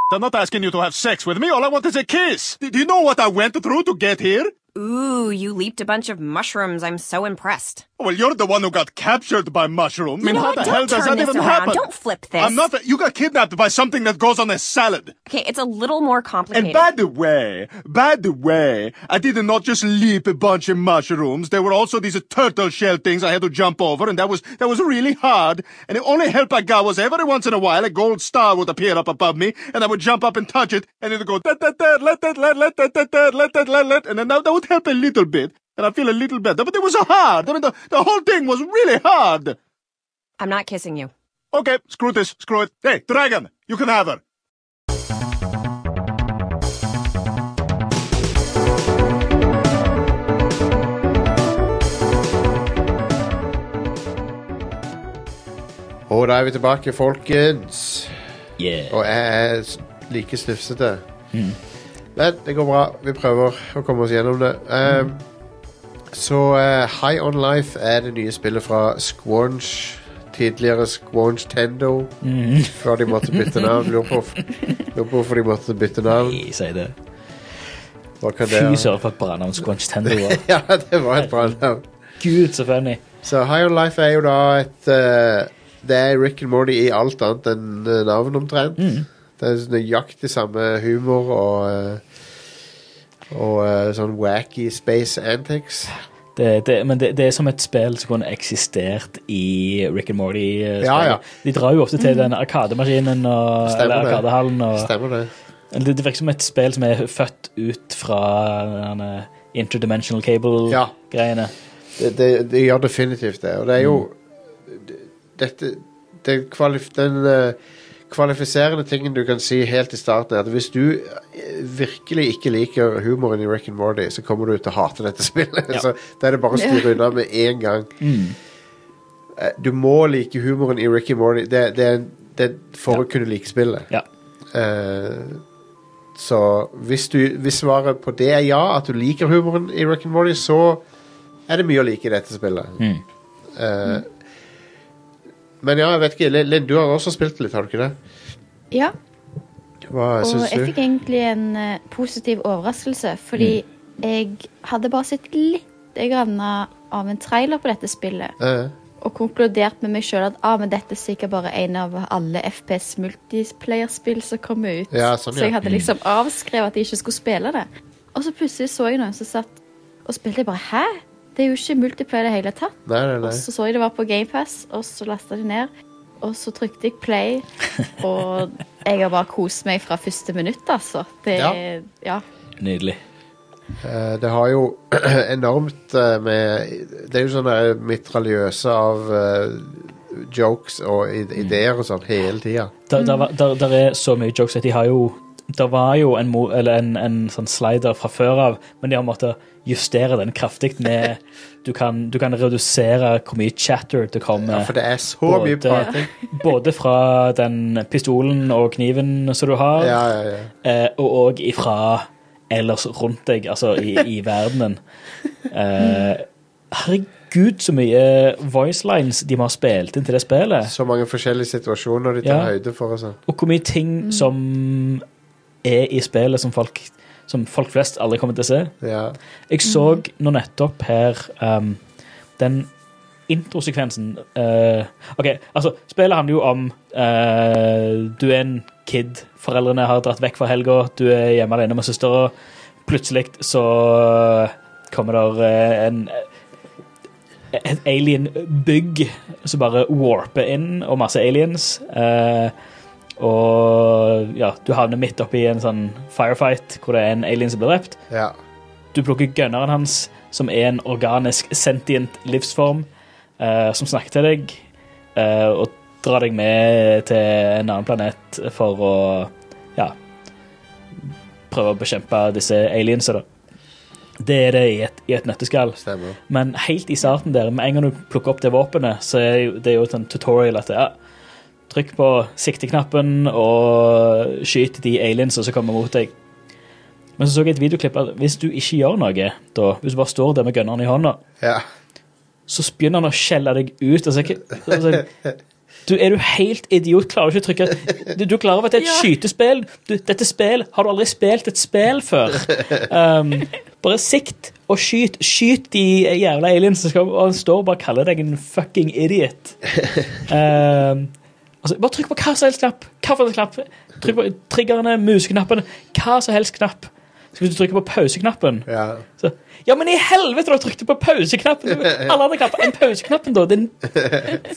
I'm not asking you to have sex with me. All I want is a kiss. Do you know what I went through to get here? Ooh, you leaped a bunch of mushrooms. I'm so impressed. Well, you're the one who got captured by mushrooms. I mean, you know how what? the Don't hell does turn that this even around. happen? Don't flip this. I'm not. You got kidnapped by something that goes on a salad. Okay, it's a little more complicated. And by the way, by the way, I did not just leap a bunch of mushrooms. There were also these turtle shell things I had to jump over, and that was that was really hard. And the only help I got was every once in a while a gold star would appear up above me, and I would jump up and touch it, and it would go da da da let that let let that that that let that let let, and then that, that would help a little bit, and I feel a little better. But it was hard. I mean, the, the whole thing was really hard. I'm not kissing you. Okay, screw this, screw it. Hey, dragon, you can have her. Og da er vi tilbake, folkens. Yeah. Og jeg er s- like snufsete. Mm. Men det går bra. Vi prøver å komme oss gjennom det. Um, så eh, High On Life er det nye spillet fra Squanch. Tidligere Squanch Tendo. Mm. Før de måtte bytte navn. Lurer på, lurer på hvorfor de måtte bytte navn. Nei, si det. Hva kan det Fy søren for et bra navn Squanch Tendo var. Ja, det var et bra navn. Gud, så funny. Så High On Life er jo da et eh, Det er Rick and Morty i alt annet enn uh, navn, omtrent. Mm. Det er nøyaktig samme humor og eh, Og uh, sånn wacky space antics. Det, det, men det, det er som et spill som kunne eksistert i Rick and Morty. eh, Ja, ja. De drar jo ofte til den arkademaskinen og, Stemmer eller arkadehallen. Og, Stemmer det? det, det virker som et spill som er født ut fra denne interdimensional cable-greiene. Det, det, det gjør definitivt det. Og det er jo Dette Den, kvalif den eh, kvalifiserende tingen du kan si helt i starten, er at hvis du eh, virkelig ikke liker humoren i Rick and Morty, så kommer du til å hate dette spillet. Ja. så da er det bare å styre unna med en gang. Mm. Eh, Du må like humoren i Rick and Morty. Det, det, det for for å kunne like spillet. Ja. Uh, så hvis, du, hvis svaret på det er ja, at du liker humoren i Rick and Morty, så er det mye å like i dette spillet. Mm. Eh, men ja, jeg vet ikke. Linn, du har også spilt litt, har du ikke det? Ja, Hva og jeg fikk egentlig en uh, positiv overraskelse, fordi jeg hadde bare sett litt grann av en trailer på dette spillet, Uh. og konkludert med meg sjøl at ah, men dette er sikkert bare en av alle FPS multiplayer-spill som kommer ut. Ja, sånn, Så jeg hadde liksom avskrevet at jeg ikke skulle spille det. Og så plutselig så jeg noen som satt og spilte. Jeg bare Hæ? Det er jo ikke multiplayer i det hele tatt. nei, nei, nei. Og så så jeg det var på GamePass, og så lasta de ned. Og så trykte jeg play, og jeg har bare kost meg fra første minutt, altså. Det Ja. ja. Nydelig. Eh, det har jo enormt eh, med Det er jo sånne mitraljøse av eh, jokes og ideer og sånn hele tida. Der, der, der, der er så mye jokes at de har jo Det var jo en, eller en, en sånn slider fra før av, men de har måttet justere den kraftig med du kan, du kan redusere hvor mye chatter det kommer. Ja, for det er så mye Både- prating. Både fra den pistolen og kniven som du har, Ja, ja, ja. eh, og òg ifra ellers rundt deg, altså i, i verdenen. Eh, herregud, så mye voice lines de har spilt inn til det spillet. Så mange forskjellige situasjoner de tar Ja. høyde for og sånn. Og hvor mye ting som er i spillet som folk, som folk flest aldri kommer til å se. Ja. Jeg så nå nettopp her um, den introsekvensen uh, OK, altså, spillet handler jo om uh, Du er en kid. Foreldrene har dratt vekk for helga. Du er hjemme alene med søstera. Plutselig så kommer der eh, en et alien-bygg som bare warper inn, og masse aliens. Eh, og ja, du havner midt oppi en sånn firefight hvor det er en alien som blir drept. ja. Du plukker gunneren hans, som er en organisk, sentient livsform, eh, som snakker til deg, eh, og drar deg med til en annen planet for å ja, prøve å bekjempe disse aliensa, da. Det er det i et, i et nøtteskall. Stemmer. Men helt i starten der, med en gang du plukker opp det våpenet, så er jo- det er jo sånn tutorial at det, ja, trykk på sikteknappen og skyt de aliensa som kommer mot deg. Men så så jeg et videoklipp at hvis du ikke gjør noe, da, hvis du bare står der med gunneren i hånda, Ja. så begynner han å skjelle deg ut. Altså, altså, du, er du helt idiot? Klarer du ikke å trykke Du, du klarer klar over at det er et skytespill? Du, dette spill Har du aldri spilt et spill før? Um, bare sikt og skyt. Skyt de jævla aliens som og han står og bare kaller deg en fucking idiot. Um, altså, bare trykk på hva som helst knapp. Hva helst knapp. Trykk på triggerne, museknappene, hva som helst knapp. Så hvis du trykker på pauseknappen ja. så, ja, men i helvete, du trykte på pauseknappen! Alle andre knapper enn pauseknappen, da! Din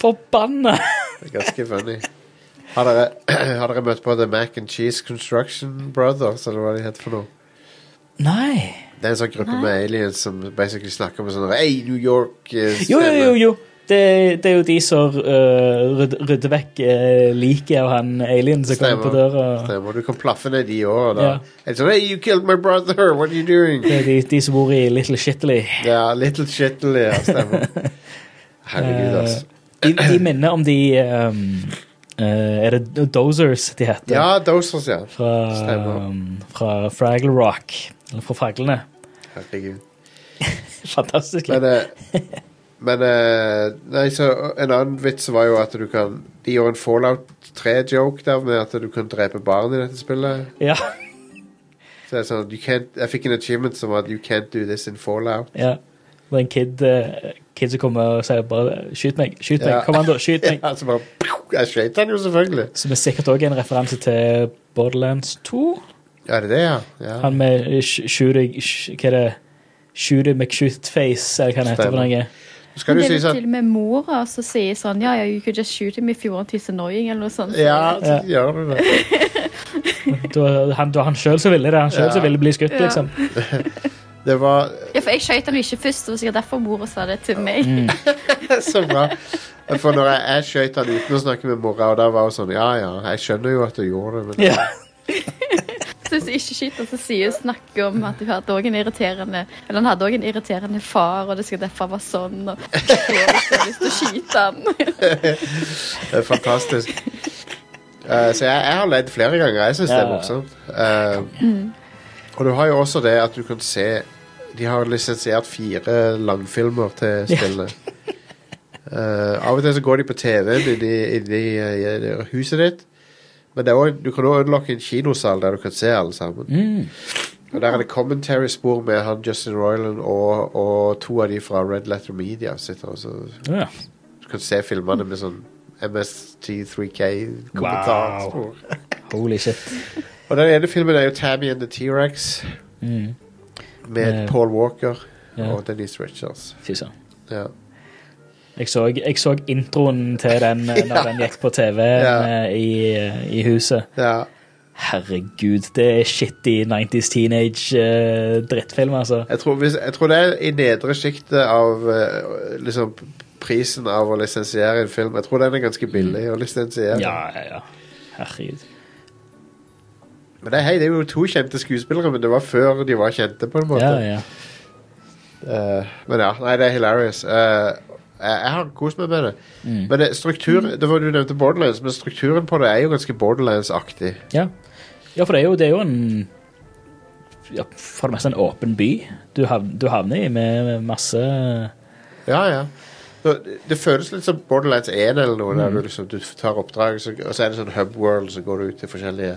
forbanna ganske funny. Har dere, har dere møtt på The Mac and Cheese Construction Brothers, eller hva de heter for noe? Nei. Det er en sånn gruppe med aliens som basically snakker med sånn Hey, New York Stemmer. Jo, jo, jo. jo. Det, det er jo de som uh, rydder, rydder vekk uh, liket av han alien som kommer på døra. Stemmer. Du kan plaffe ned de òg. Ja. Hey, you killed my brother! What are you doing? Det er de, de som bor i Little Shitley. Ja, Little Shitley, ja, stemmer. Herregud, Eh, altså. De, de minner om de um, uh, Er det Dozers de heter? Ja, Dozers, ja. Fra, Stemmer. um, fra Fraggle Rock. Eller fra Fraglene. Herregud. Fantastisk. Men, eh, men uh, Nei, så en annen vits var jo at du kan De gjorde en Fallout 3-joke der med at du kan drepe barn i dette spillet. Ja, Så det er sånn, you can't, Jeg fikk en achievement som var at you can't do this in Fallout. ja. Det var en kid, uh, kid som kommer og sier bare 'skyt meg', skyt meg, Ja. kommando, skyt meg. Ja, så bare Jeg skjøt han jo, selvfølgelig. Som er sikkert òg en referanse til Borderlands 2. Ja, er det det, ja? ja. Han med sh- Shooting sh- Hva er det? Shooter McShootface, eller hva han heter skal Men du det er si vel sånn til og med mora som sier sånn Ja, ja, you could just shoot him if you want he's annoying, eller noe sånt. Ja, Ja. gjør du det. Det var han, det var han sjøl som ville det. Han selv Ja. som ville bli skutt, Ja. liksom. Det var Ja, for jeg skøyt han ikke først, det var sikkert derfor mora sa det til meg. så bra. For når jeg, jeg skøyt han uten å snakke med mora, og da var hun sånn Ja, ja, jeg skjønner jo at du gjorde det, men Ja. Du ikke skyter, så sier hun snakker om at du hadde også en irriterende Eller han hadde òg en irriterende far, og det skal derfor være sånn, og så har lyst til å skyte han. det er fantastisk. Uh, så jeg, jeg har ledd flere ganger. Jeg syns det er morsomt. Uh, mm. Og du har jo også det at du kan se De har lisensiert fire langfilmer til spillet. Uh, av og til så går de på TV-en inni, inni eh, huset ditt. Men er også, du kan også unlocke en kinosal der du kan se alle sammen. Mm. Og Der er det commentary-spor med han Justin Roiland og, og to av de fra Red Letter Media. Sitter også. Ja. Du kan se filmene med sånn MST3K-kommentarspor. Holy shit. Og den ene filmen er jo Tammy and the T-Rex Mm. med med Paul Walker ja. og Denise Richards. Fy søren. Ja. Jeg så, jeg så introen til den eh, når den gikk på TV Ja. eh, i, eh, i huset. ja. Herregud, det er shitty 90s teenage eh, drittfilm, altså. Jeg, tror hvis, jeg tror det er i nedre sjiktet av liksom prisen av å lisensiere en film. Jeg tror den er ganske billig å lisensiere. Ja, ja, ja. Herregud. Men det, hei, det er jo to kjente skuespillere, men det var før de var kjente, på en måte. Ja, ja. Eh, men ja, nei, det er hilarious. Eh, jeg, har kost meg med det. Mm. Men det, struktur, det var Du nevnte Borderlands, men strukturen på det er jo ganske Borderlands-aktig. Ja. ja, for det er jo, det er jo en ja, For det meste en åpen by du, hav, du havner i med masse Ja, ja. Det, det føles litt som Borderlands 1 eller noe, Mm. der du, liksom, du tar oppdrag, så, og så er det sånn hub world, så går du ut til forskjellige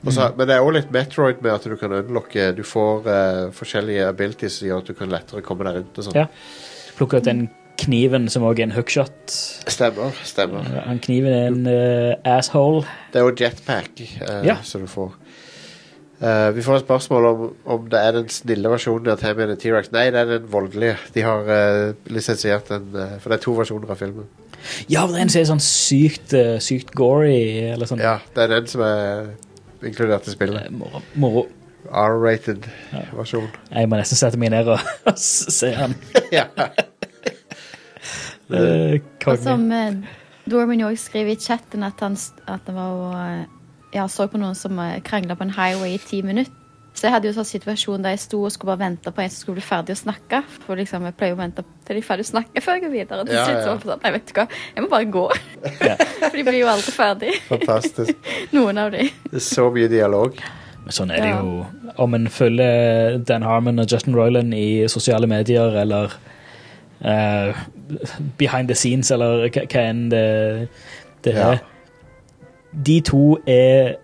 og Mm. Men det er òg litt Metroid med at du kan unlocke Du får uh, forskjellige abilities som gjør at du kan lettere komme deg rundt og sånn. Ja. Plukke ut den kniven som òg er en hookshot. Stemmer. stemmer. Han kniven er en uh, asshole. Det er jo jetpack uh, Ja. som du får. Uh, vi får et spørsmål om, om det er den snille versjonen av Tammy og T-Rex. Nei, det er den voldelige. De har uh, lisensiert den, uh, for det er to versjoner av filmen. Ja, det er en som er sånn sykt, sykt gory, eller sånn. Ja, det er den som er inkludert i spillet. Moro. moro. R-rated versjon. Jeg må nesten sette meg ned og se han. ja. Eh, Og Konge. som Dorman òg skriver i chatten at han, at han var og, eh, ja, så på noen som krangla på en highway i ti minutter. Så jeg hadde jo sånn situasjon der jeg sto og skulle bare vente på en som skulle bli ferdig å snakke. For liksom, jeg pleier å vente til de er ferdig å snakke før jeg går videre. Til Ja, slutt så ja. var sånn, nei, vet du hva, jeg må bare gå. For de blir jo aldri ferdig, Fantastisk. noen av de. Det er så mye dialog. Men sånn er det Ja. jo. Om en følger Dan Harmon og Justin Roiland i sosiale medier, eller eh, behind the scenes, eller hva enn det, det Ja. er. De to er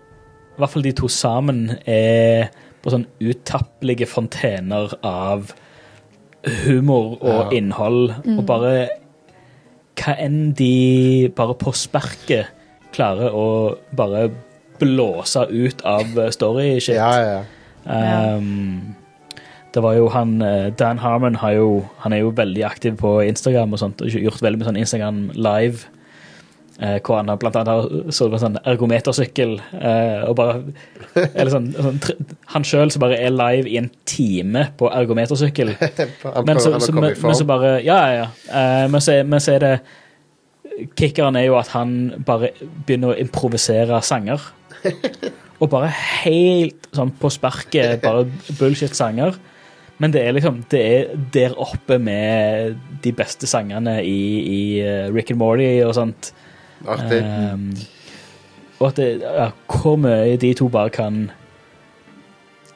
I hvert fall de to sammen er på sånn utappelige fontener av humor og Ja. innhold, og bare hva enn de bare på sparket klarer å bare blåse ut av story-shit. Ja, ja, ja. Um, det var jo han eh, Dan Harmon har jo, han er jo veldig aktiv på Instagram og sånt, og gjort veldig mye sånn Instagram live. eh, hvor han har blant annet har stått på en sånn ergometersykkel eh, og bare Eller sånn, sånn Han sjøl som bare er live i en time på ergometersykkel. Men så, så, men, men så bare Ja, ja, ja. Eh, men, så, men så er det Kickeren er jo at han bare begynner å improvisere sanger. Og bare helt sånn på sparket, bare bullshit-sanger. Men det er liksom Det er der oppe med de beste sangene i, i eh, Rick and Morty og sånt. Artig. Um, og at det, ja, hvor mye de to bare kan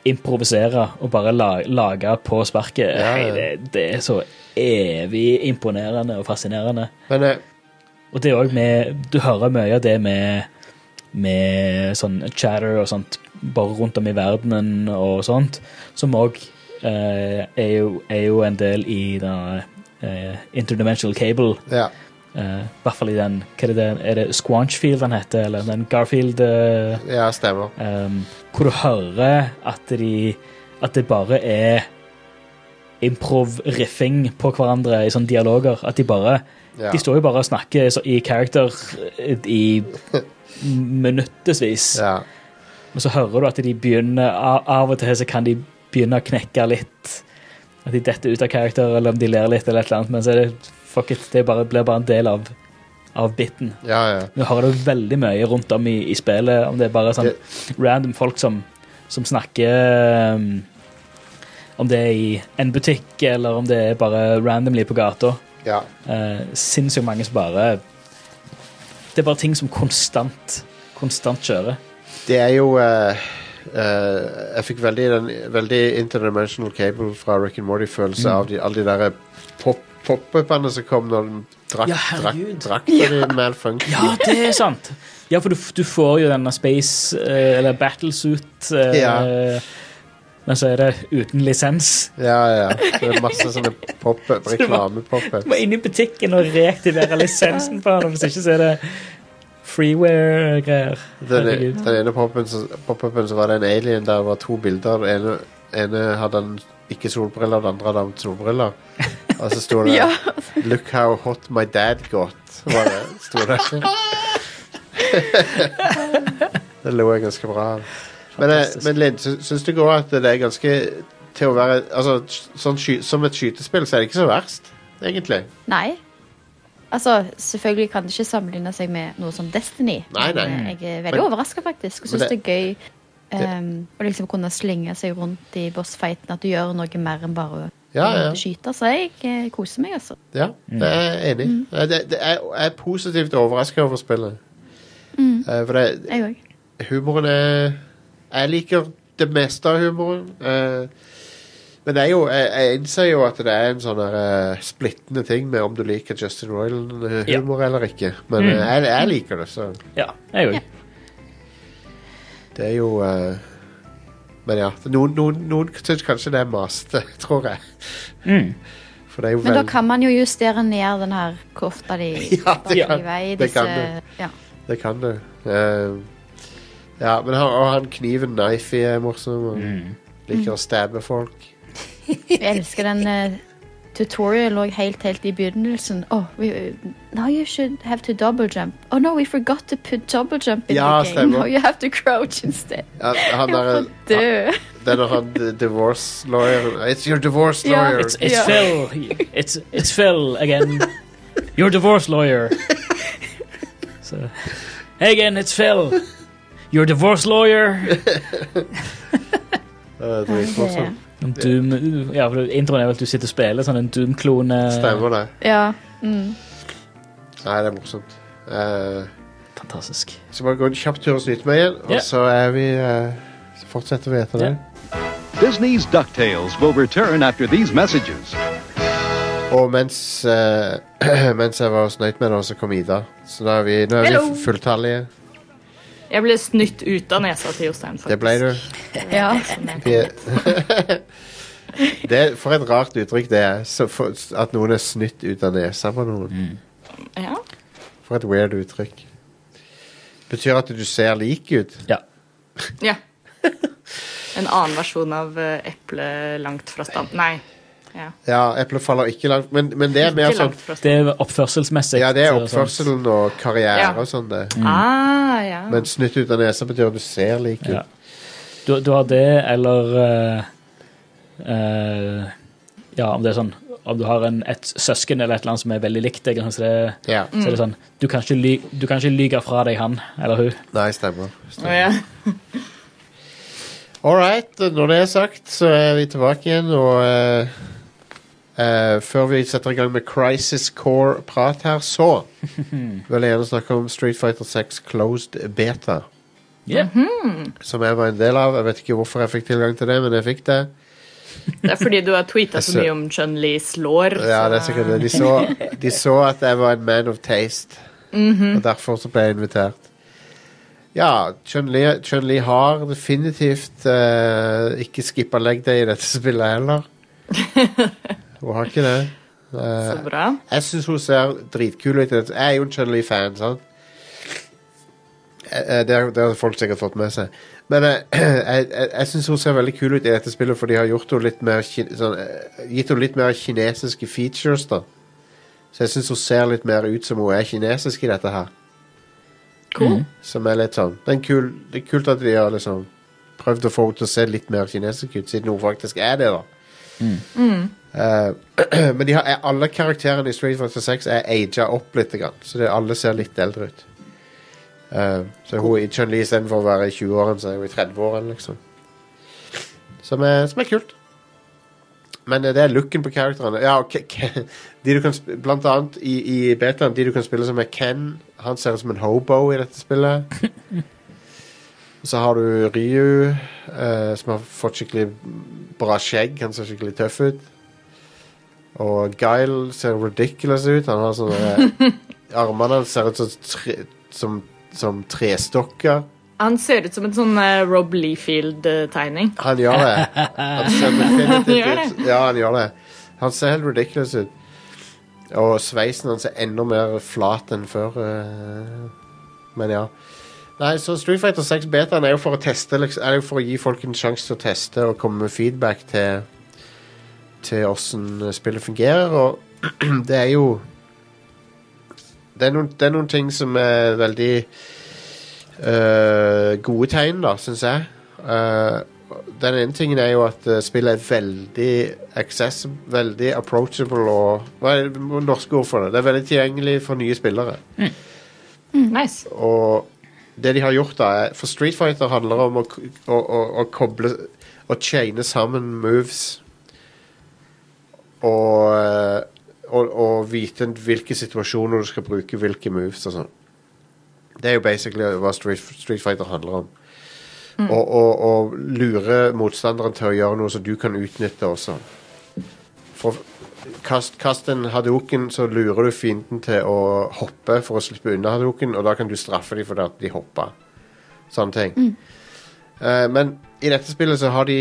improvisere og bare lage, lage på sparket. Ja, ja. Det, det er så evig imponerende og fascinerende. Men eh, Og det er òg med Du hører mye av det med, med sånn chatter og sånt bare rundt om i verdenen og sånt, som òg er, jo, er jo en del i den eh, Interdimensional Cable. ja. Uh, I hvert fall i den Hva er det, er det Squanchfield han heter, eller den Garfield uh, ja, stemmer. um, Hvor du hører at de At det bare er improv-riffing på hverandre i sånne dialoger. At de bare Ja. De står jo bare og snakker i character eh, i minuttevis. Ja. Men så hører du at de begynner av og til så kan de begynne å knekke litt. At de detter ut av karakter, eller om de ler litt, eller et eller annet. Men så er det fuck it, det bare, blir bare en del av, av biten. ja, ja. Du hører det veldig mye rundt om i, i spillet, om det er bare sånn random folk som, som snakker um, Om det er i en butikk, eller om det er bare randomly på gata. ja. Uh, Sinnssykt mange som bare Det er bare ting som konstant Konstant kjører. Det er jo eh, eh, Jeg fikk veldig, den, veldig interdimensional cable fra Rick and Morty-følelse Mm. av de, alle de der pop- pop-upene som kom når den drakk Ja, herregud. drak, drakta di. Ja, det er sant! Ja, for du, du får jo denne space uh, Eller battlesuit, uh, Ja. men så er det uten lisens. Ja, ja. Det er masse sånne pop-up, reklame-pop-up. Du må inn i butikken og reaktivere lisensen på den, hvis ikke så er det freeware-greier. Den, den ene pop-upen så, pop-upen så var det en alien der det var to bilder. Den ene, ene hadde han ikke solbriller, den andre hadde han solbriller. Og så sto det Ja. 'Look how hot my dad got'. Var det, sto det. det lo jeg ganske bra av. Men, eh, men Linn, syns du går at det er ganske til å være Altså, sånn sky, Som et skytespill så er det ikke så verst, egentlig. Nei. Altså, selvfølgelig kan det ikke sammenligne seg med noe som Destiny. Nei, nei. Men jeg er veldig overraska, faktisk. Og syns det, det- er gøy um, å liksom kunne slenge seg rundt i bossfighten. At du gjør noe mer enn bare å Ja, ja. skyte. Så jeg jeg koser meg, altså. Ja, det er jeg enig i. Eh, er, jeg er positivt overraska over spillet. Eh, For det, Jeg òg. humoren er Jeg liker det meste av humoren. eh, men det er jo, jeg, jeg innser jo at det er en sånn eh, splittende ting med om du liker Justin Royal-humor eller ikke. Men mm. jeg, jeg liker det, så Ja, jeg òg. Det er jo uh, Men ja. Noen, noen, noen syns kanskje det er masete, tror jeg. Mm. For det er jo Men da kan man jo justere ned den her kofta di Ja, det kan- i vei. det kan du. ja. Det kan du. Uh, ja, men han, og han kniven Knifey er morsom. Og Mm. liker å stabbe folk. Jeg elsker den uh, tutorial lå helt, helt i begynnelsen. Oh, we, now you should have to double jump. Oh no, we forgot to put double jump in Ja, the game. stemmer. Now you have to crouch instead. Ja, han Jeg er, dø. det er han divorce lawyer It's your divorce Ja. lawyer. It's, it's yeah. Phil. It's, it's Phil again. Your divorce lawyer. So, hey again, it's Phil. Your divorce lawyer. Uh, dritmorsom. En Doom, ja, for introen er vel at du sitter og spiller sånn en Doom-klone. Stemmer det. Ja. Mm. Nei, det er morsomt. Eh, Fantastisk. så bare gå en kjapp tur og snyte meg igjen, og så er vi eh, Så fortsetter vi etter det. Disney's DuckTales will return after these messages. Og mens, eh, mens jeg var snøyt med det, så kom Ida. Så da er vi, nå er Hello. vi fulltallige. Jeg ble snytt ut av nesa til Jostein, faktisk. Det ble du. ja. Det er, for et rart uttrykk det er. Så for, at noen er snytt ut av nesa på noen. Ja. For et weird uttrykk. Betyr at du ser lik ut? Ja. ja. En annen versjon av eh, eple langt fra stand. Nei. Ja. Ja, eplet faller ikke langt, men, men det er mer sånn Det er oppførselsmessig. Ja, det er sånn- oppførselen og karriere Ja. og sånn, det. Ah, ja. Men snytt ut av nesa betyr at du ser lik ut. Ja. Du, du har det, eller uh, uh, Ja, om det er sånn Om du har en, et søsken eller et eller annet som er veldig likt deg, så, det, Ja. så er det sånn Du kan ikke, ly, du kan ikke lyge fra deg han eller hun. Nei, stemmer. stemmer. Oh, ja. All right, når det er sagt, så er vi tilbake igjen, og eh, eh, før vi setter i gang med Crisis Core-prat her, så vil jeg gjerne snakke om Street Fighter 6 Closed Beta, Yeah. som jeg var en del av. Jeg vet ikke hvorfor jeg fikk tilgang til det, men jeg fikk det. Det er fordi du har tweeta så mye om Chun-Li slår. Ja, det er sikkert det. De så, de så at jeg var en man of taste, og derfor så ble jeg invitert. Ja, Chun-Li Chun har definitivt uh, ikke skippa leg day i dette spillet heller. Hun har ikke det. Så Eh, bra. jeg syns hun ser dritkul ut. Jeg er jo en Chun-Li-fan, sant? Eh, eh, Det har, det har folk sikkert fått med seg. Men eh, jeg, jeg, jeg syns hun ser veldig kul ut i dette spillet, for de har gjort henne litt mer sånn, gitt henne litt mer kinesiske features. da Så jeg syns hun ser litt mer ut som hun er kinesisk i dette her. Cool. Som er litt sånn Det er, kul, det er kult at de har liksom prøvd å få henne til å se litt mer kinesisk ut, siden hun faktisk er det, da. Eh, men de har, er- alle karakterene i Street Fighter 6 er aga opp litt, så det, alle ser litt eldre ut. Uh, så hun i Chun-Li istedenfor å være i 20-årene, så er hun i 30-årene, liksom. Som er, som er kult. Men eh, det er looken på karakterene. Ja, okay, Ke- Ke- de du kan blant annet i, i Betland, de du kan spille som er Ken. Han ser ut som en hobo i dette spillet. Så har du Ryu, uh, som har fått skikkelig bra skjegg. Han ser skikkelig tøff ut. Og Guile ser ridiculous ut. Han har sånne Armene hans ser ut som, tre, som, som trestokker. Han ser ut som en sånn uh, Rob Leafield-tegning. Han gjør det. Han ser definitivt ut. Ja, han gjør det. Han ser helt ridiculous ut. Og sveisen hans er enda mer flat enn før. eh, Men ja. Nei, så Street Fighter 6 betaen er jo for å teste liksom, Er jo for å gi folk en sjanse til å teste og komme med feedback til Til åssen spillet fungerer, og det er jo det er, noen, det er noen ting som er veldig eh, gode tegn, da, syns jeg. Uh, den ene tingen er jo at eh, spillet er veldig accessible, veldig approachable og Hva er det norske ord for det? Det er veldig tilgjengelig for nye spillere. Nice. Og det de har gjort da er, For Street Fighter handler om å, å, å, å koble Å chaine sammen moves og, og, og vite hvilke situasjoner du skal bruke hvilke moves og sånn. Det er jo basically hva Street, Street Fighter handler om. Og, og, og lure motstanderen til å gjøre noe som du kan utnytte også. For kast, kast en hadoken, så lurer du fienden til å hoppe for å slippe unna hadoken, og da kan du straffe dem for at de hopper. Sånne ting. Eh, men i dette spillet så har de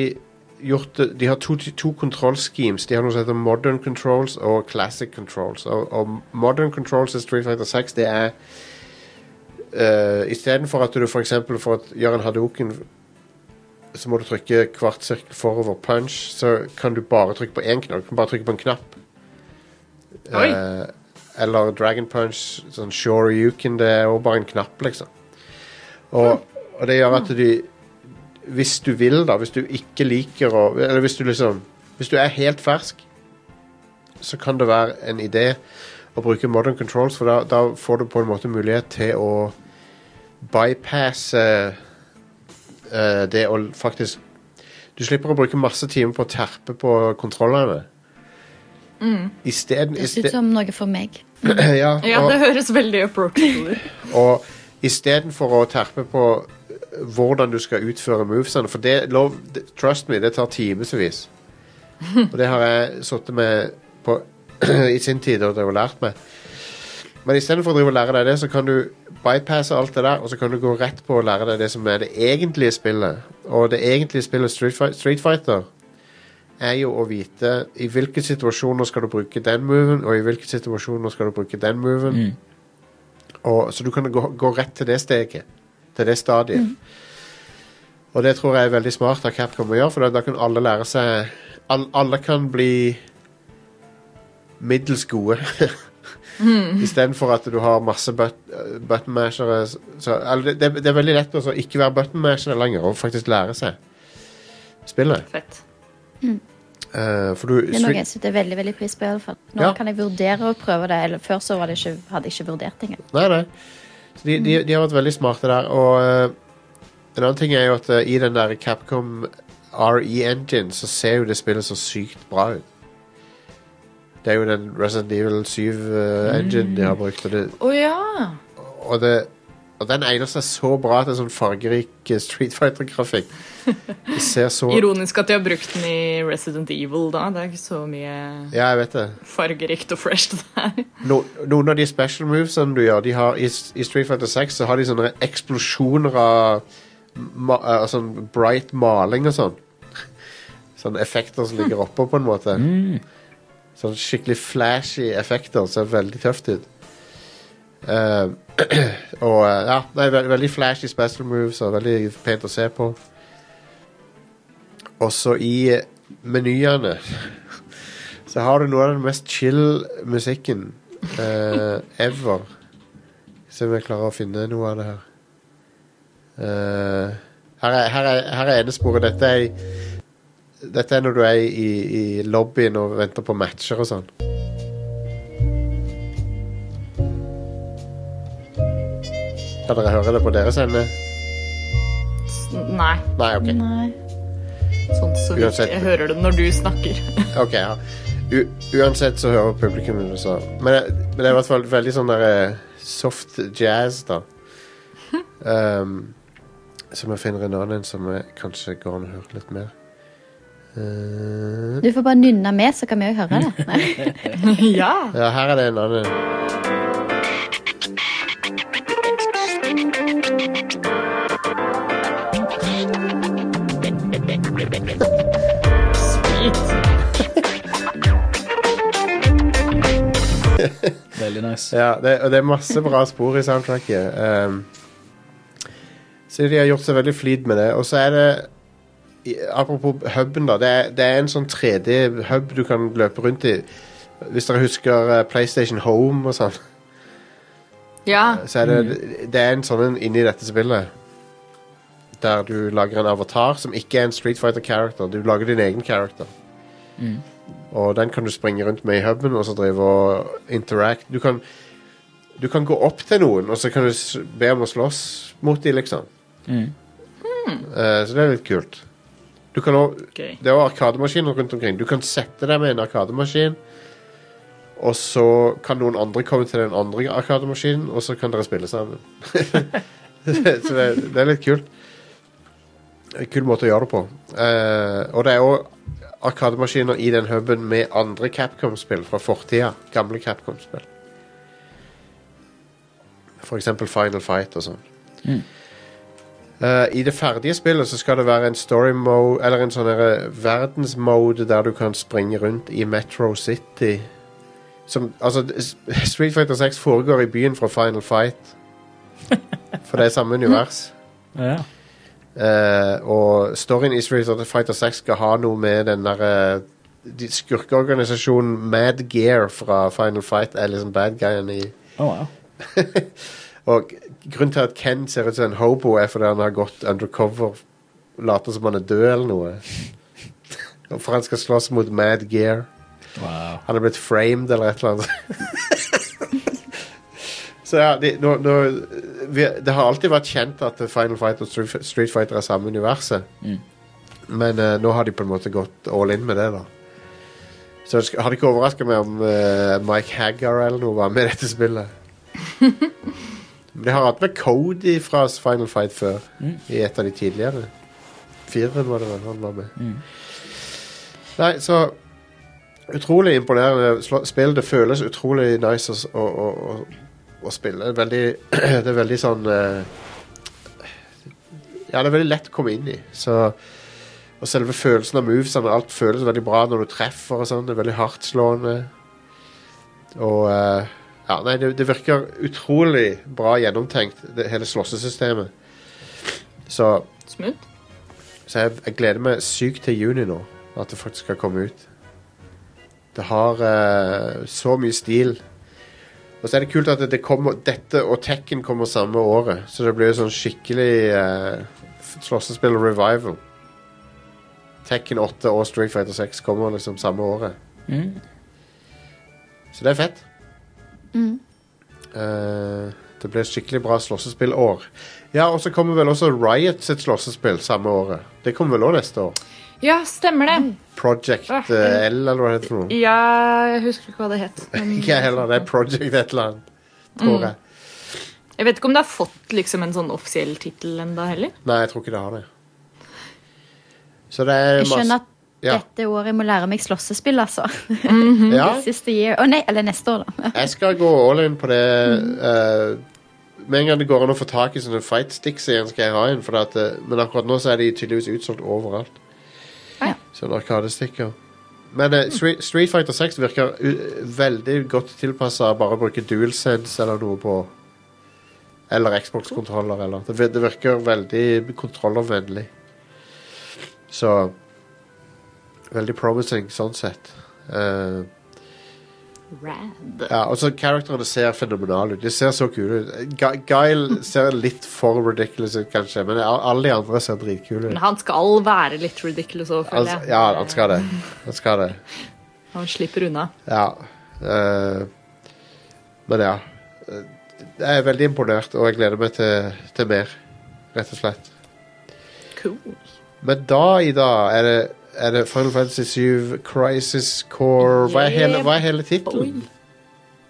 gjort De har to, to control schemes. De har noe som heter modern controls og classic controls. Og, og modern controls i Street Fighter 6, det er uh, Istedenfor at du for eksempel for å gjøre en hadoken så må du trykke kvart sirkel forover punch, så kan du bare trykke på én knapp. Du kan bare trykke på en knapp. Eh, eller Dragon Punch, sånn Shore You Can, det er jo bare en knapp, liksom. Og, og det gjør at du Hvis du vil, da, hvis du ikke liker å Eller hvis du liksom Hvis du er helt fersk, så kan det være en idé å bruke modern controls, for da, da får du på en måte mulighet til å bypasse uh, det å faktisk Du slipper å bruke masse timer på å terpe på kontrollene. Isteden Det ser ut som noe for meg. ja, Ja, og- det høres veldig approachable ut. og istedenfor å terpe på hvordan du skal utføre movesene For det, lov, det, trust me, det tar timevis. Og det har jeg sittet med på, i sin tid og det har lært meg. Men istedenfor å lære deg det, så kan du bypasse alt det der, og så kan du gå rett på å lære deg det som er det egentlige spillet. Og det egentlige spillet Street, Fight, Street Fighter er jo å vite i hvilke situasjoner skal du bruke den moven, og i hvilke situasjoner skal du bruke den moven. Og, så du kan gå, gå rett til det steget. Til det stadiet. Og det tror jeg er veldig smart av Capcom å gjøre, for da, da kan alle lære seg all, Alle kan bli middels gode. Istedenfor at du har masse but, buttonmashere eller det, det er veldig lett å ikke være buttonmasher lenger og faktisk lære seg spillet. Fett. Eh, for du Det er noe jeg setter veldig veldig pris på. i alle fall. Nå Ja. kan jeg vurdere å prøve det. Eller Før så var det ikke, hadde jeg ikke vurdert det engang. Nei, nei. De, de, de har vært veldig smarte der, og uh, En annen ting er jo at uh, i den der Capcom RE Engine så ser jo det spillet så sykt bra ut. Det er jo den Resident Evil 7-engine de har brukt, og, det, oh, ja! og, det, og den egner seg så bra til sånn fargerik eh, Street Fighter-grafikk. Så Ironisk at de har brukt den i Resident Evil, da. Det er ikke så mye Ja, jeg vet det. fargerikt og fresh der. No, noen av de special movesene du gjør de har, i, I Street Fighter 6 så har de sånne eksplosjoner av ma, sånn bright maling og sånn. Sånne effekter som ligger oppå, på en måte. Sånn skikkelig flashy effekter. Ser veldig tøft ut. Eh, og uh, ja, det er ve veldig flashy special moves og veldig pent å se på. Også i eh, menyene så har du noe av den mest chill musikken uh, ever. Se om jeg klarer å finne noe av det her. Her, er, her, er, her er enesporet. Dette er, dette er når du er i, i lobbyen og venter på matcher og sånn. Kan dere høre det på deres ende? Nei, Nei, OK. Nei. sånn så vidt. Uansett. Jeg hører det når du snakker. Ok, ja. U uansett så hører publikum det, så. Men, det- men det er i hvert fall veldig sånn der eh, soft jazz, da. Um, som jeg finner en annen som jeg kanskje går an å høre litt mer. Eh, Du får bare nynne med, så kan vi òg høre det. Nei. ja. ja, her er det en annen. Veldig nice. Ja, det, og det er masse bra spor i soundtracket. Um, så de har gjort seg veldig flid med det. Og så er det Apropos huben, da. Det er, det er en sånn 3D-hub du kan løpe rundt i. Hvis dere husker eh, PlayStation Home og sånn, ja. så er det, det er en sånn en inni dette spillet. Der du lager en avatar som ikke er en Street Fighter-character. Du lager din egen character. Og den kan du springe rundt med i huben og så drive og interact. Du kan, du kan gå opp til noen, og så kan du be om å slåss mot dem, liksom. Mm. Uh, så det er litt kult. Du kan også, okay. det er jo arkademaskiner rundt omkring. Du kan sette deg med en arkademaskin, og så kan noen andre komme til den andre arkademaskinen, og så kan dere spille sammen. så det, det er litt kult. En kul måte å gjøre det på. Uh, og det er òg arkademaskiner i den huben med andre Capcom-spill fra fortida. Gamle Capcom-spill. For eksempel Final Fight og sånn. Eh, I det ferdige spillet så skal det være en story mode Eller en sånn derre verdensmode der du kan springe rundt i Metro City. Som, altså, Street Fighter 6 foregår i byen fra Final Fight. For det er samme univers. Ja. Eh, og storyen i Street Fighter 6 skal ha noe med den derre de Skurkeorganisasjonen Mad Gear fra Final Fight er liksom bad guyen i Oh, wow. Og grunnen til at Ken ser ut som en hobo, er fordi han har gått undercover, later som han er død eller noe. Og For han skal slåss mot Mad Gear. wow. Han er blitt framed eller et eller annet. Så ja, de, nå, nå, vi, det har alltid vært kjent at Final Fight og Street, Fighter er samme universet. Mm. Men uh, nå har de på en måte gått all in med det, da. Så det hadde ikke overraska meg om uh, Mike Haggar eller noe var med i dette spillet. Men de har hatt med Cody fra Final Fight før, Mm. i et av de tidligere. Fireren var det vel han var med. Mm. Nei, så Utrolig imponerende spill. Det føles utrolig nice å, å, å, å, spille. Det veldig, det er veldig sånn eh, Ja, det er veldig lett å komme inn i. Så, og selve følelsen av movesene, alt føles veldig bra når du treffer og sånn. Det er veldig hardtslående. Og eh, Ja, nei, det, det virker utrolig bra gjennomtenkt, det, hele slåssesystemet. Så, Smooth. så jeg, jeg gleder meg sykt til juni nå, at det faktisk skal komme ut. Det har uh, så mye stil. Og så er det kult at det, kommer, dette og Tekken kommer samme året. Så det blir jo sånn skikkelig uh, slåssespill revival. Tekken 8 og Street Fighter 6 kommer liksom samme året. Mm. Så det er fett. Mm. Uh, Det blir et skikkelig bra slåssespillår. Ja, og så kommer vel også Riot sitt slåssespill samme året. Det kommer vel òg neste år. Ja, stemmer det. Project eh, L, eller hva det heter for noe. Ja, jeg husker ikke hva det het. Men Ikke jeg heller. Det er Project et eller annet, tror Mm. jeg. jeg vet ikke om det har fått liksom en sånn offisiell tittel enda heller. Nei, jeg tror ikke det har det. Så det er Jeg skjønner at Ja. dette året jeg må lære meg slåssespill, altså. Ja. Siste year. Å nei, eller neste år, da. Jeg skal gå all in på det eh, Med en gang det går an å få tak i sånne fight sticks igjen, skal jeg ha en. For at, eh, men akkurat nå så er de tydeligvis utsolgt overalt. Ja. Sånne arkadestikker. Men eh, Street, Street Fighter 6 virker u veldig godt tilpassa bare å bruke DualSense eller noe på. Eller Xbox-kontroller. eller det, vir- det virker veldig kontrollervennlig. Så Veldig promising sånn sett. Eh, Rad. ja, og så Karakterene ser fenomenale ut. De ser så kule ut. Gu- Guile ser litt for ridiculous ut, kanskje, men alle de andre ser dritkule ut. Men han skal være litt ridiculous òg, føler Altså, jeg. ja, han skal det. Han skal det. Han slipper unna. Ja. Uh, men ja. Jeg er veldig imponert, og jeg gleder meg til, til mer, rett og slett. Cool. Men da, Ida, er det, er det Final Fantasy 7 Crisis Core Hva er hele, hva er hele tittelen?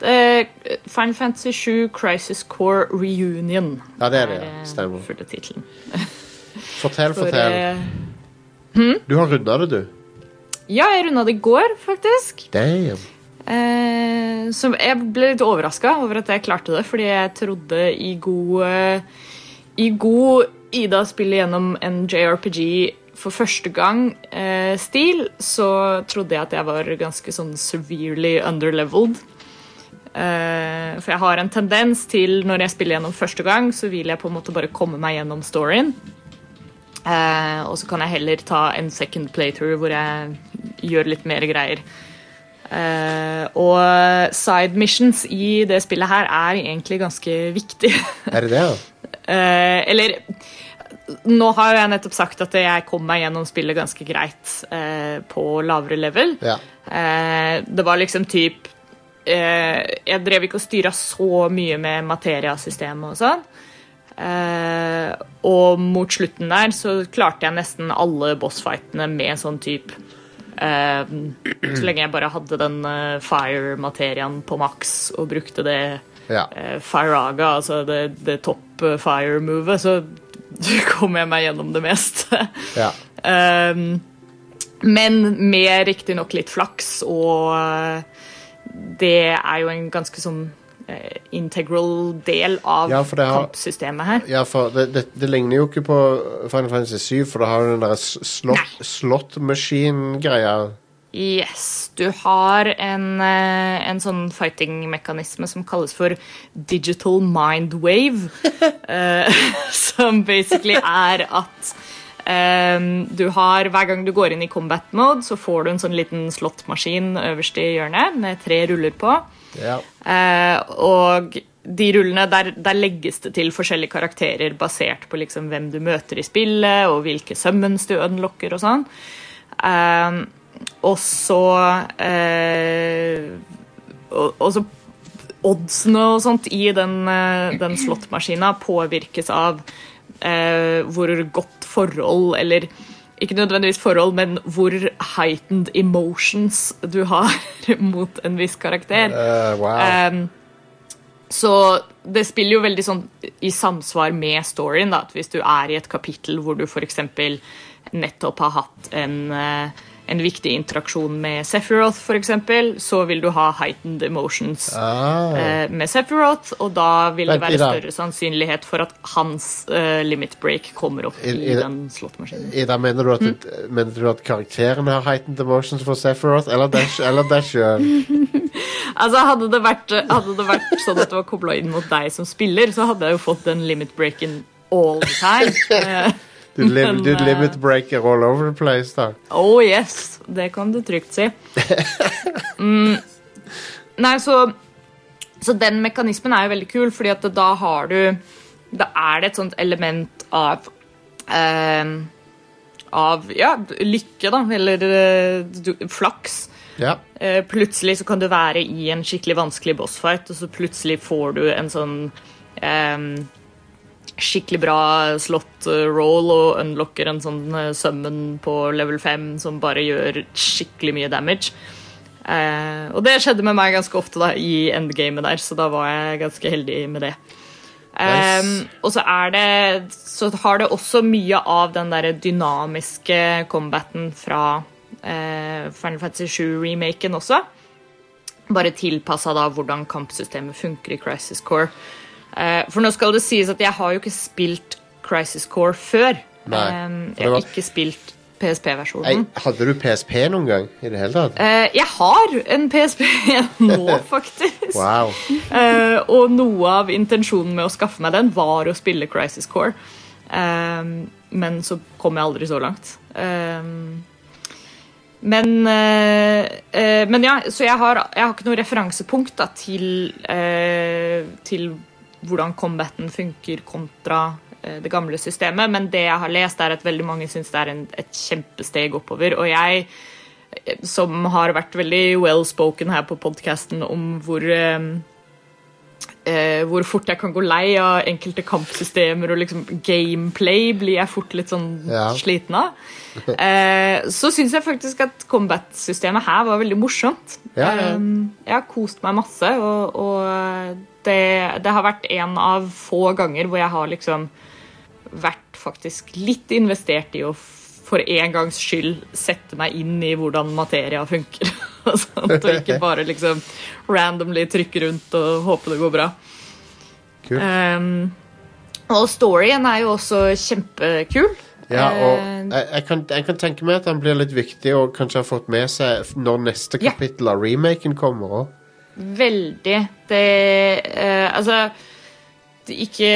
Eh, Final Fantasy 7 Crisis Core Reunion. Ja, det er det, ja. Stemmer. fulle tittelen. Fortell, For, fortell. Hmm? Du har runda det, du. ja, jeg runda det i går, faktisk. Damn. Eh, så jeg ble litt overraska over at jeg klarte det, fordi jeg trodde i god eh, I god Ida spiller gjennom en JRPG for første gang-stil, så trodde jeg at jeg var ganske sånn severely underleveled. Eh, for jeg har en tendens til når jeg spiller gjennom første gang, så vil jeg på en måte bare komme meg gjennom storyen. Eh, og så kan jeg heller ta en second playthrough hvor jeg gjør litt mer greier. Uh, og side missions i det spillet her er egentlig ganske viktig. Er det det? ja? Uh, eller Nå har jeg nettopp sagt at jeg kom meg gjennom spillet ganske greit eh, på lavere level. Ja. Eh, det var liksom typ eh, Jeg drev ikke og styra så mye med materiasystemet og sånn. Eh, og mot slutten der så klarte jeg nesten alle bossfightene med sånn type eh, Så lenge jeg bare hadde den eh, fire-materiaen på maks og brukte det ja. eh, Firaga, altså det, det topp fire-movet, så kom jeg meg gjennom det meste. ja. Um, men med riktignok litt flaks, og eh, det er jo en ganske sånn eh, integral del av Ja, det har- kampsystemet her. Ja, for det, det, det ligner jo ikke på Final Fantasy 7, for da har du den der slot, slot machine-greia. Yes, du har en, eh, en sånn fighting-mekanisme som kalles for digital mind wave. uh, som basically er at um, du har, hver gang du går inn i combat mode, så får du en sånn liten slåttmaskin øverst i hjørnet med tre ruller på. Ja. Uh, og de rullene, der, der legges det til forskjellige karakterer basert på liksom hvem du møter i spillet, og hvilke summons du unlocker og sånn. Eh, og så eh, og, og så oddsene og sånt i den, eh, den slåttmaskina påvirkes av eh, hvor godt forhold, eller ikke nødvendigvis forhold, men hvor heightened emotions du har mot en viss karakter. Uh, wow. Um, så det spiller jo veldig sånn i samsvar med storyen. Da, at hvis du er i et kapittel hvor du f.eks. nettopp har hatt en, eh, en viktig interaksjon med Sephiroth, eksempel, så vil du ha heightened emotions Ah. eh, med Sephiroth, og da vil det være større sannsynlighet for at hans eh, limit break kommer opp I- i, i den slåttmaskinen. Ida, mener du, at, Mm. mener du at karakteren har heightened emotions for Sephiroth, eller Dash? eller? Altså, hadde det, vært, hadde det vært sånn at det var kobla inn mot deg som spiller, så hadde jeg jo fått den limit breaken all the time. Eh, Du, Men, du eh, limit breaker all over the place, da. Oh yes, det kan du trygt si. Mm. Nei, så Så den mekanismen er jo veldig kul, fordi at da har du Da er det et sånt element av eh, Av ja, lykke, da, eller eh, du, flaks. Ja. Eh, plutselig så kan du være i en skikkelig vanskelig bossfight, og så plutselig får du en sånn em, skikkelig bra slot eh, roll og unlocker en sånn eh, summon på level 5 som bare gjør skikkelig mye damage. Eh, og det skjedde med meg ganske ofte da, i endgamet der, så da var jeg ganske heldig med det. Nice. Um, og så er det Så har det også mye av den der dynamiske combaten fra eh, Final Fantasy 7-remaken også. Bare tilpassa da hvordan kampsystemet funker i Crisis Core. Eh, for nå skal det sies at jeg har jo ikke spilt Crisis Core før. Nei, det jeg har var- ikke spilt PSP-versjonen. hadde du PSP noen gang i det hele tatt? Eh, jeg har en PSP nå, faktisk. Wow. Eh, og noe av intensjonen med å skaffe meg den var å spille Crisis Core. Eh, men så kom jeg aldri så langt. Eh, men, eh, eh, men ja, så jeg har, jeg har ikke noe referansepunkt da, til, eh, til hvordan combaten funker kontra eh, det gamle systemet. Men det jeg har lest, er at veldig mange syns det er en, et kjempesteg oppover. Og jeg som har vært veldig well spoken her på podkasten om hvor eh, eh, hvor fort jeg kan gå lei av enkelte kampsystemer og liksom gameplay blir jeg fort litt sånn Ja. sliten av. Eh, så syns jeg faktisk at combat-systemet her var veldig morsomt. Ja, ja. Eh, jeg har kost meg masse, og, og det, det har vært en av få ganger hvor jeg har liksom vært faktisk litt investert i å for en gangs skyld sette meg inn i hvordan materia funker. og sånt, og ikke bare liksom randomly trykke rundt og håpe det går bra. Kult. Um, og storyen er jo også kjempekul. Ja, og Eh, jeg, jeg, kan, jeg kan tenke meg at han blir litt viktig og kanskje har fått med seg når neste kapittel av remaken kommer òg. Veldig. Det uh, Altså ikke,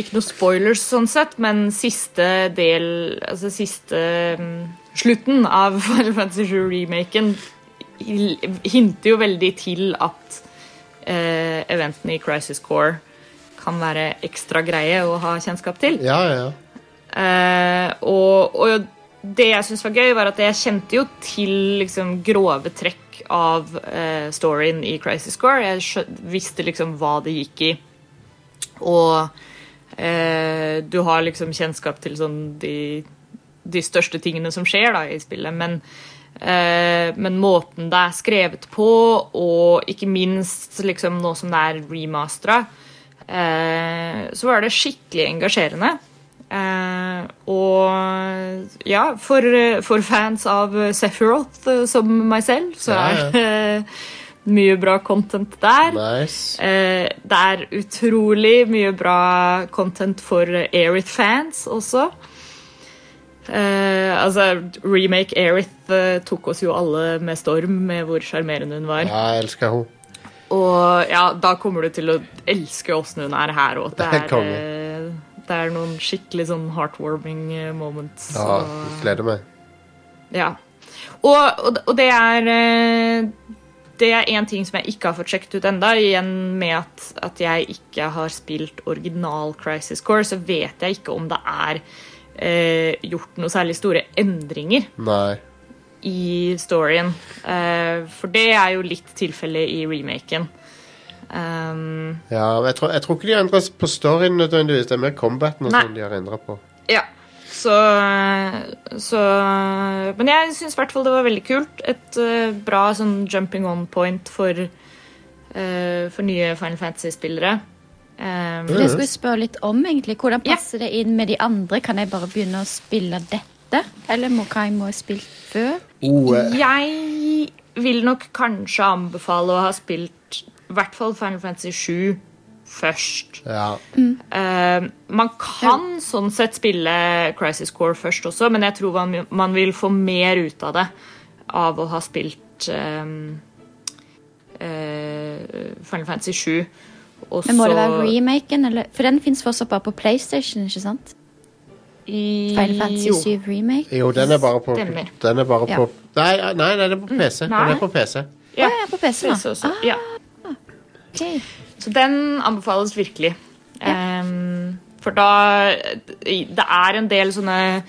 ikke noe spoilers sånn sett, men siste del Altså siste mm, Slutten av Final Fantasy 7-remaken hinter jo veldig til at eh, eventene i Crisis Core kan være ekstra greie å ha kjennskap til. Ja, ja, ja. Eh, og, og det jeg syntes var gøy, var at jeg kjente jo til liksom, grove trekk av eh, storyen i Crisis Core. Jeg visste liksom hva det gikk i. Og eh, du har liksom kjennskap til sånn de, de største tingene som skjer da, i spillet. Men, eh, men måten det er skrevet på, og ikke minst liksom, nå som det er remastera, eh, så var det skikkelig engasjerende. Eh, og ja, for, for fans av Sephiroth eh, som meg selv, så Ja, er ja. det mye bra content der. Nice. Eh, det er utrolig mye bra content for Aerith-fans også. Eh, altså, remake Aerith eh, tok oss jo alle med storm med hvor sjarmerende hun var. Ja, jeg elsker hun. Og ja, da kommer du til å elske åssen hun er her òg. Det, er eh, det er noen skikkelig sånn heartwarming eh, moments. Ja, og- gleder meg. ja. Og, og, og det er eh, Det er én ting som jeg ikke har fått sjekket ut enda Igjen med at, at jeg ikke har spilt original Crisis Core, så vet jeg ikke om det er eh, gjort noe særlig store endringer Nei. i storyen. Eh, for det er jo litt tilfellet i remaken. Um, Ja, jeg tror, jeg tror ikke de har endret på storyen nødvendigvis. Det er mer combaten og som sånn de har endret på. Ja. Så, så Men jeg syns i hvert fall det var veldig kult. Et eh, bra sånn jumping on point for, eh, for nye Final Fantasy-spillere. Um, Det skulle jeg spørre litt om, egentlig. Hvordan passer passer det inn med de andre? Kan jeg bare begynne å spille dette? Eller må, hva jeg må ha spilt før? Oh, eh, Jeg vil nok kanskje anbefale å ha spilt i hvert fall Final Fantasy 7 først. ja. Eh, man kan sånn sett spille Crisis Core først også, men jeg tror man, man vil få mer ut av det av å ha spilt um, Final Fantasy 7. Også, Men må det være remaken? Eller? For den fins fortsatt bare på PlayStation, ikke sant? Final Fantasy Jo. 7 Remake. Jo, den er bare på Den er bare Ja. på Nei, nei, nei, den er på PC. Den er på PC. Ja, ah, jeg er på PC, da. PC også. Ah. Ja. Så den anbefales virkelig. Ehm, for da Det er en del sånne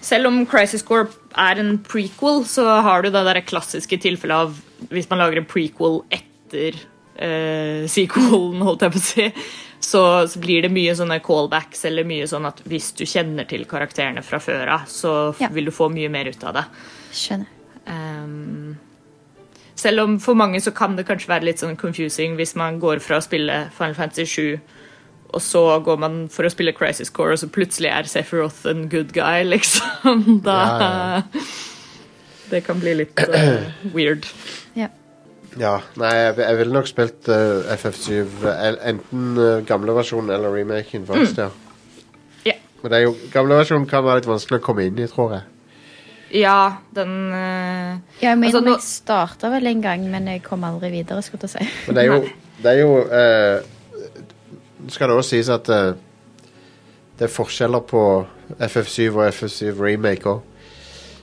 Selv om Crisis Core er en prequel, så har du det der klassiske tilfellet av hvis man lager en prequel etter uh, sequelen, holdt jeg på å si, så, så blir det mye sånne callbacks, eller mye sånn at hvis du kjenner til karakterene fra før av, så Ja. vil du få mye mer ut av det. Skjønner. Ehm, selv om for mange så kan det kanskje være litt sånn confusing hvis man går fra å spille Final Fantasy 7, og så går man for å spille Crisis Core, og så plutselig er Sephiroth en good guy, liksom. Da Ja, Det kan bli litt uh, weird. Ja. Ja, nei, jeg, jeg ville nok spilt uh, FF7 enten uh, gamle versjonen eller remaken først, ja. Ja. Men det er jo, gamle versjonen kan være litt vanskelig å komme inn i, tror jeg. Ja, den uh, Ja, jeg mener Altså, nå- jeg starta vel en gang, men jeg kom aldri videre. skulle jeg si. Men det er jo, det er jo uh, Skal det også sies at uh, det er forskjeller på FF7 og FF7 remake òg.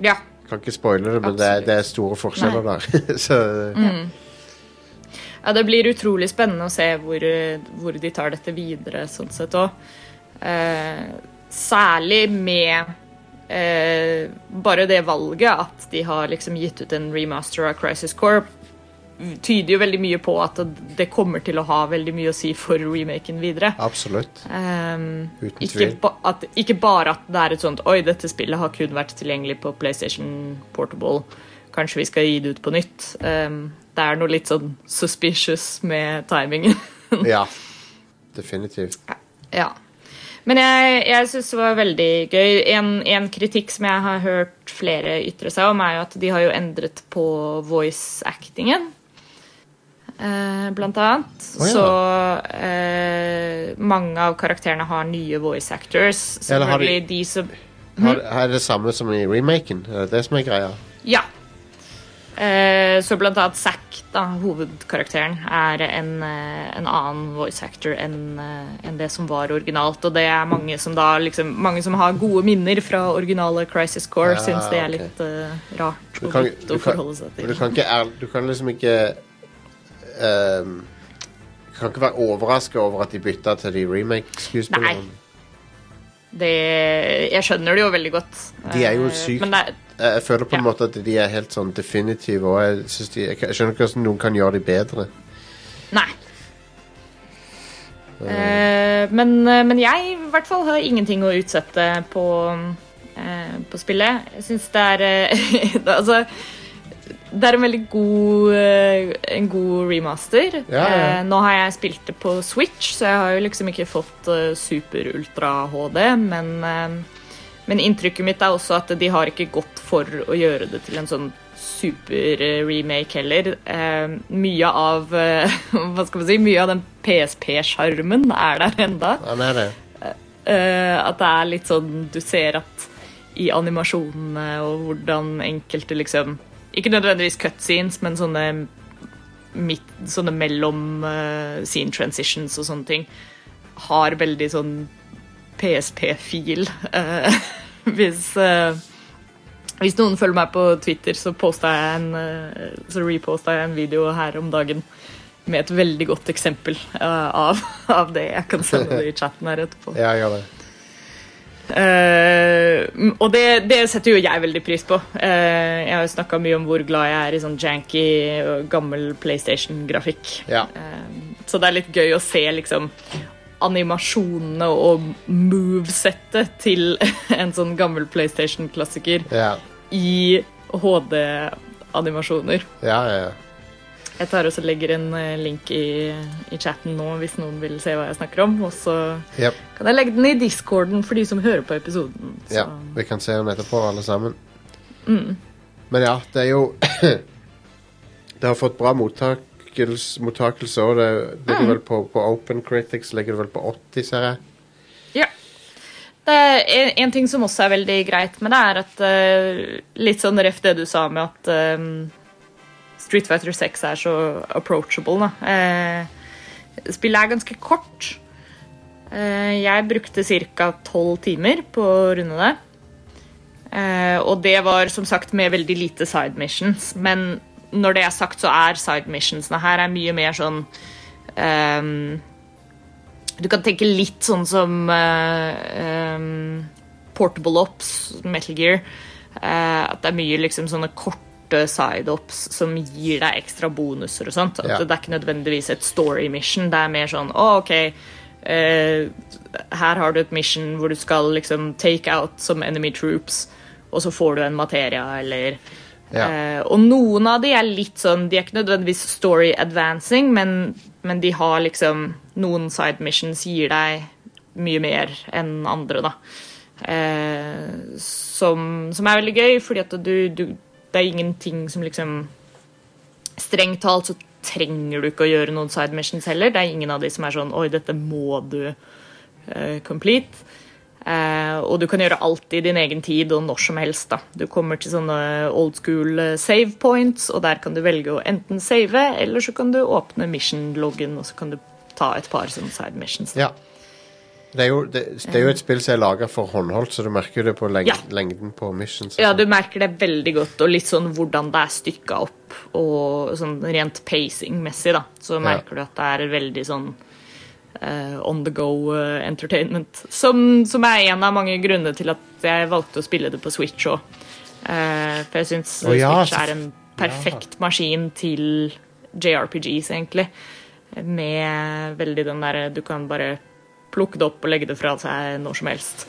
Ja. Kan ikke spoile det, men det er, det er store forskjeller der. Så ja, det blir utrolig spennende å se hvor, eh, hvor de tar dette videre, sånn sett òg. Eh, særlig med eh, bare det valget at de har liksom gitt ut en remaster av Crisis Core, tyder jo veldig mye på at det kommer til å ha veldig mye å si for remaken videre. absolutt. Um, Uten ikke, ba at, ikke bare at det er et sånt Oi, dette spillet har kun vært tilgjengelig på PlayStation Portable. Kanskje vi skal gi det ut på nytt. Um, det er noe litt sånn suspicious med timingen. Ja. Definitivt. ja. Men jeg, jeg syns det var veldig gøy. En, en kritikk som jeg har hørt flere ytre seg om, er jo at de har jo endret på voice-actingen. Eh, blant annet. Oh, ja. Så eh, mange av karakterene har nye voice actors. Har de- Selvfølgelig de som Har, er det samme som i remaken? Er det det som er greia? Ja. Eh, så blant annet Zack, da, hovedkarakteren, er en, eh, en annen voice actor enn en det som var originalt. Og det er mange som da liksom Mange som har gode minner fra originale Crisis Core, Ja, syns det er okay. litt uh, rart Du kan, å forholde seg til. du kan ikke Du kan liksom ikke um, Du kan ikke være overraska over at de bytta til de remake-skuespillerne. Det, jeg skjønner det jo veldig godt. De er jo Eh, sykt- Men det, Jeg jeg føler på en måte at de er helt sånn definitive, og jeg, synes de, jeg, skjønner ikke hvordan noen kan gjøre de bedre. Nei. Uh, men, men jeg i hvert fall har ingenting å utsette på, uh, på spillet. Jeg syns det er uh, Altså det er en veldig god, eh, en god remaster. Ja, ja. Eh, nå har jeg spilt det på Switch, så jeg har jo liksom ikke fått eh, super-ultra-HD. Men, eh, men inntrykket mitt er også at de har ikke gått for å gjøre det til en sånn super-remake heller. Eh, mye av eh, Hva skal man si? Mye av den PSP-sjarmen er der enda. Han er det. Eh, at det er litt sånn Du ser at i animasjonene og hvordan enkelte liksom Ikke nødvendigvis cutscenes, men sånne midt, sånne mellom eh, scene transitions og sånne ting har veldig sånn PSP-fil. Eh, hvis eh, hvis noen følger meg på Twitter, så, jeg en, eh, så reposta jeg en video her om dagen med et veldig godt eksempel av, av det. Jeg kan sende det i chatten her etterpå. Ja, gjør det. Uh, og det, det setter jo jeg veldig pris på. Uh, jeg har jo snakka mye om hvor glad jeg er i sånn janky, og gammel PlayStation-grafikk. Ja. Uh, så det er litt gøy å se liksom animasjonene og movesettet til en sånn gammel PlayStation-klassiker Ja, i HD-animasjoner. ja, ja. ja. Jeg tar også legger en eh, link i, i chatten nå hvis noen vil se hva jeg snakker om. Og så yep. kan jeg legge den i discorden for de som hører på episoden. Så. ja. Vi kan se den etterpå, alle sammen. Mm. Men ja, det er jo Det har fått bra mottakelse, mottakelse òg. det ligger Mm. vel på, på Open Critics ligger det vel på 80, ser jeg. Ja. Det en, en ting som også er veldig greit med det, er at eh, Litt sånn ref det du sa med at um, Street Fighter 6 er så approachable. Da. Uh, spillet er ganske kort. Uh, jeg brukte ca. tolv timer på å runde det. Uh, og det var som sagt med veldig lite side missions. Men når det er sagt, så er side missionsene her er mye mer sånn um, Du kan tenke litt sånn som uh, um, Portable Ops, Metal Gear. Uh, at det er mye liksom sånne korte side-ops som gir deg ekstra bonuser og sånt. Ja. Det er ikke nødvendigvis et story mission. Det er mer sånn å, OK, Uh, her har du et mission hvor du skal liksom take out some enemy troops, og så får du en materia, eller Ja. eh, Og noen av de er litt sånn De er ikke nødvendigvis story advancing, men, men de har liksom Noen side missions gir deg mye mer enn andre, da. Eh, som, som er veldig gøy, fordi at du, du Det er ingenting som liksom Strengt talt så trenger du ikke å gjøre noen side missions heller. Det er ingen av de som er sånn Oi, dette må du uh, complete. Eh, og du kan gjøre alt i din egen tid og når som helst. da. Du kommer til sånne old school eh, save points, og der kan du velge å enten save, eller så kan du åpne mission-loggen, og så kan du ta et par sånne side missions. Ja. Det er, jo, det, det er jo et spill som er laga for håndholdt, så du merker det på leng Ja. lengden på missions. Ja, sånn. du merker det veldig godt, og litt sånn hvordan det er stykka opp, og sånn rent pacing-messig, da. Så merker du at det er veldig sånn on the go eh, entertainment. Som, som er en av mange grunner til at jeg valgte å spille det på Switch òg. for jeg syns oh, ja, Switch er en perfekt maskin til JRPGs, egentlig. Med veldig den derre Du kan bare plukke det opp og legge det fra seg når som helst.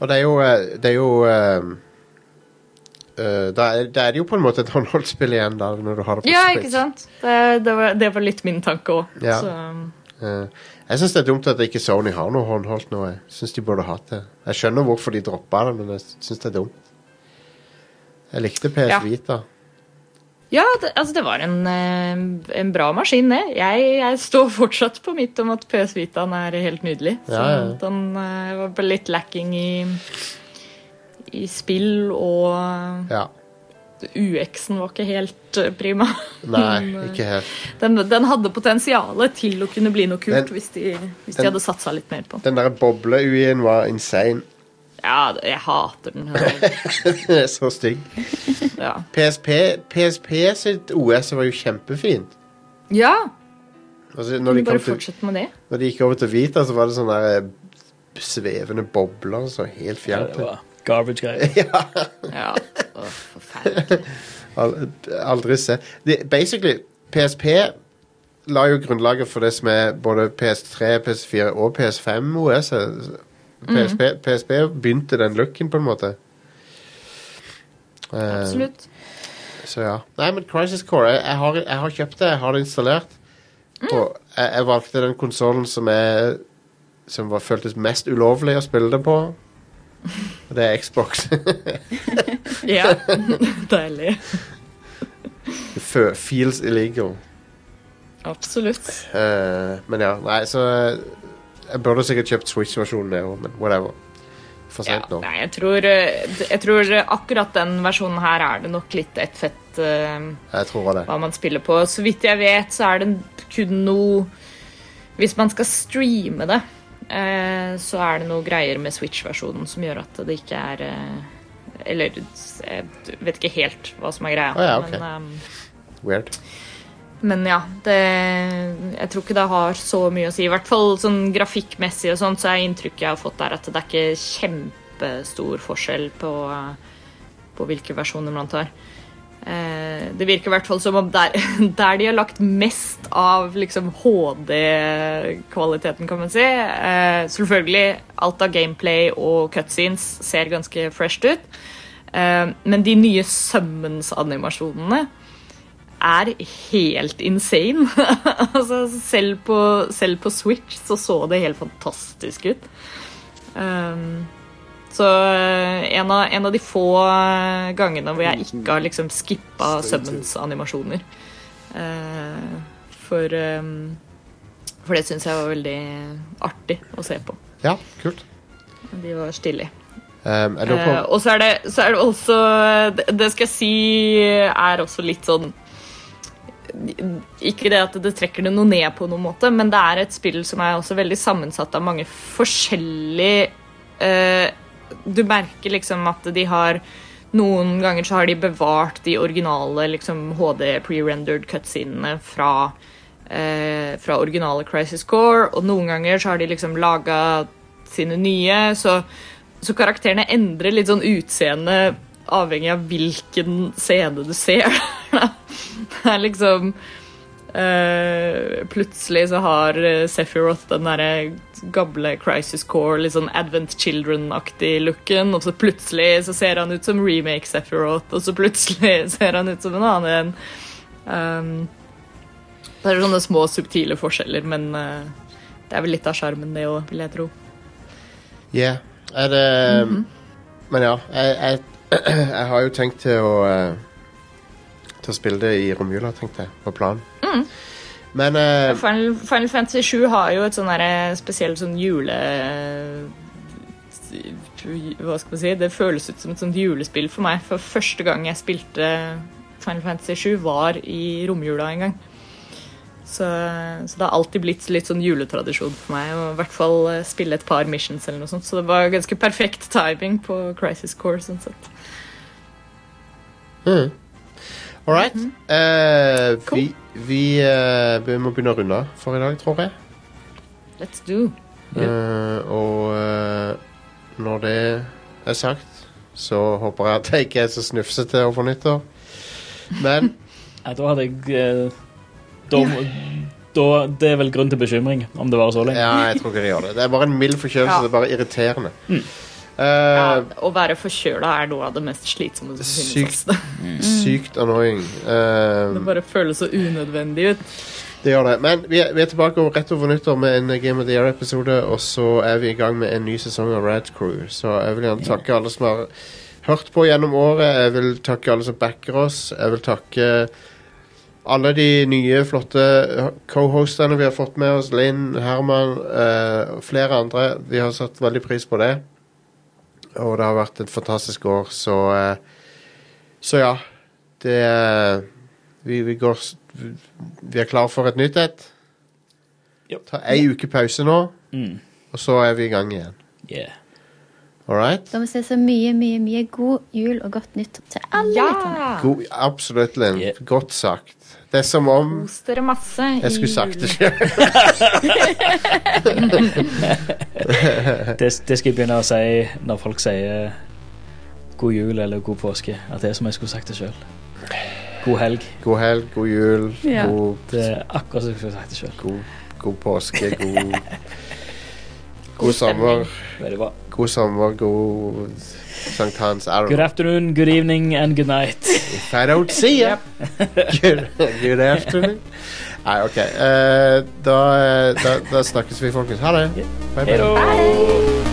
Og det er jo, eh, det er jo eh, det, er, det, er jo på en måte et håndholdt-spill igjen, da, når du har det på Ja, Switch. ikke sant? Det, det, var, det var litt min tanke òg. Ja. Uh, jeg syns det er dumt at ikke Sony har noe håndholdt nå. Jeg syns de burde hatt det. Jeg skjønner hvorfor de droppa det, men jeg syns det er dumt. Jeg likte PS Ja. Vita. Ja, det, altså det var en, eh, en bra maskin, det. Jeg, jeg står fortsatt på mitt om at PS Vitaen er helt nydelig. Så Ja, ja. den var litt lacking i, i spill, og Ja. UX-en var ikke helt eh, prima. Nei, eh, ikke helt. Den, den hadde potensialet til å kunne bli noe kult Den- hvis, de, hvis den- de hadde satsa litt mer på den. Den der boble-UI-en var insane. Ja, jeg hater den. Så stygg. Ja. PSP, PSP sitt OS var jo kjempefint. ja Altså, når, de bare fortsette med det? når de gikk over til Vita, så var det sånne der, eh, svevende bobler. Så helt Ja, fjernt. det var garbage-greier. Ja, Forferdelig. Aldri se. Basically, PSP la jo grunnlaget for det som er både PS3, PS4 og PS5 OS. PSP, PSP begynte den looken, på en måte. Eh, Absolutt. Så ja. Nei, men Crisis Core Jeg, jeg, har, jeg har kjøpt det, jeg har det installert. Og jeg, jeg valgte den konsollen som Som var, føltes mest ulovlig å spille det på. Det er Xbox. Ja, deilig. Feels illegal. Absolutt. Uh, men ja, nei, så Jeg burde sikkert kjøpt Switch-versjonen, jeg òg, men whatever. For Ja, nå. nei, jeg tror, eh, jeg tror akkurat den versjonen her er det nok litt ett fett uh, Jeg tror det. hva man spiller på. Så vidt jeg vet, så er det kun noe Hvis man skal streame det, så er det noe greier med Switch-versjonen som gjør at det ikke er eh, Eller jeg vet ikke helt hva som er greia. Oh, ja, okay. men, um, Weird. Men ja, det, jeg tror ikke det har så mye å si. I hvert fall sånn grafikkmessig og sånt, så er inntrykket jeg har fått der at det er ikke kjempestor forskjell på, på hvilke versjoner man tar. Eh, det virker i hvert fall som om der, der de har lagt mest av liksom HD-kvaliteten, kan man si. Eh, selvfølgelig, alt av gameplay og cutscenes ser ganske fresht ut. Eh, men de nye Summons-animasjonene er helt insane. altså, selv på, selv på Switch så så det helt fantastisk ut. Um, så eh, en av, en av de få eh, gangene hvor jeg ikke har liksom skippa Summons-animasjoner. Uh, for, um, for det syns jeg var veldig artig å se på. Ja, kult. De var stilige. Um, Eh, og så er, det, så er det også det, det skal jeg si er også litt sånn Ikke det at det trekker det noe ned på noen måte, men det er et spill som er også veldig sammensatt av mange forskjellige eh, Du merker liksom at de har Noen ganger så har de bevart de originale liksom, HD pre-rendered cutscenene fra eh, fra originale Crisis Core, og noen ganger så har de liksom laga sine nye, så, så karakterene endrer litt sånn utseende avhengig av hvilken scene du ser. det er liksom eh, Plutselig så har Sephiroth den derre gamle Crisis Core, litt sånn Advent Children-aktig looken, og så plutselig så ser han ut som remake Sephiroth, og så plutselig ser han ut som en annen en. Um, det er sånne små subtile forskjeller, men uh, det er vel litt av sjarmen, det òg, vil jeg tro. Yeah. Er det Men ja, jeg, jeg, jeg har jo tenkt til å uh, Til å spille det i romjula, tenkte jeg, på planen. Men uh, Final, Final Fantasy 7 har jo et sånn spesielt sånn jule... Hva skal man si? Det føles ut som et sånt julespill for meg. For første gang jeg spilte Final Fantasy 7, var i romjula en gang. Så, så det har alltid blitt litt sånn juletradisjon for meg å i hvert fall eh, spille et par missions eller noe sånt. Så det var ganske perfekt timing på Crisis Core. sånn sett. mm. All right. Eh, vi vi, uh, vi må begynne å runde for i dag, tror jeg. Let's do. Uh, og eh, når det er sagt, så håper jeg at jeg ikke er så snufsete over nyttår. Men ja, da hadde jeg da, da, Det er vel grunn til bekymring, om det varer så lenge. ja, jeg tror ikke det gjør det. Det er bare en mild forkjølelse. Ja. Det er bare irriterende. Mm. Eh, Ja, å være forkjøla er noe av det mest slitsomme som finnes. Sykt. mm. Sykt annoying. Uh, Det bare føles så unødvendig ut. Det gjør det. Men vi er, vi er tilbake om rett over nyttår med en Game of the Year-episode, og så er vi i gang med en ny sesong av Rad Crew. Så jeg vil gjerne takke alle som har hørt på gjennom året. Jeg vil takke alle som backer oss. Jeg vil takke alle de nye, flotte co-hostene vi har fått med oss. Linn, Herman uh, flere andre. Vi har satt veldig pris på det. Og det har vært et fantastisk år, så eh, Så ja. Det eh, vi, vi går vi- er klar for et nytt et. Ta ei uke pause nå, Mm. og så er vi i gang igjen. Yeah. All right? Da må vi si så mye, mye, mye god jul og godt nytt til alle. Ja! God, absolutt, Linn. Yeah. Godt sagt. Det er som om Kos dere masse. jeg skulle sagt det sjøl. Det, det skal jeg begynne å si når folk sier god jul eller god påske. At det er som jeg skulle sagt det sjøl. God helg. God helg, god jul, Ja. god, Det er akkurat som jeg skulle sagt det sjøl. god, god påske, god God sommer. Veldig bra. God sommer, god sankthans. I Good know. afternoon, good evening and good night. If I don't see you. good, good afternoon. Nei, OK. Uh, da, da, da snakkes vi, folkens. Ha det. Bye, bye. Da.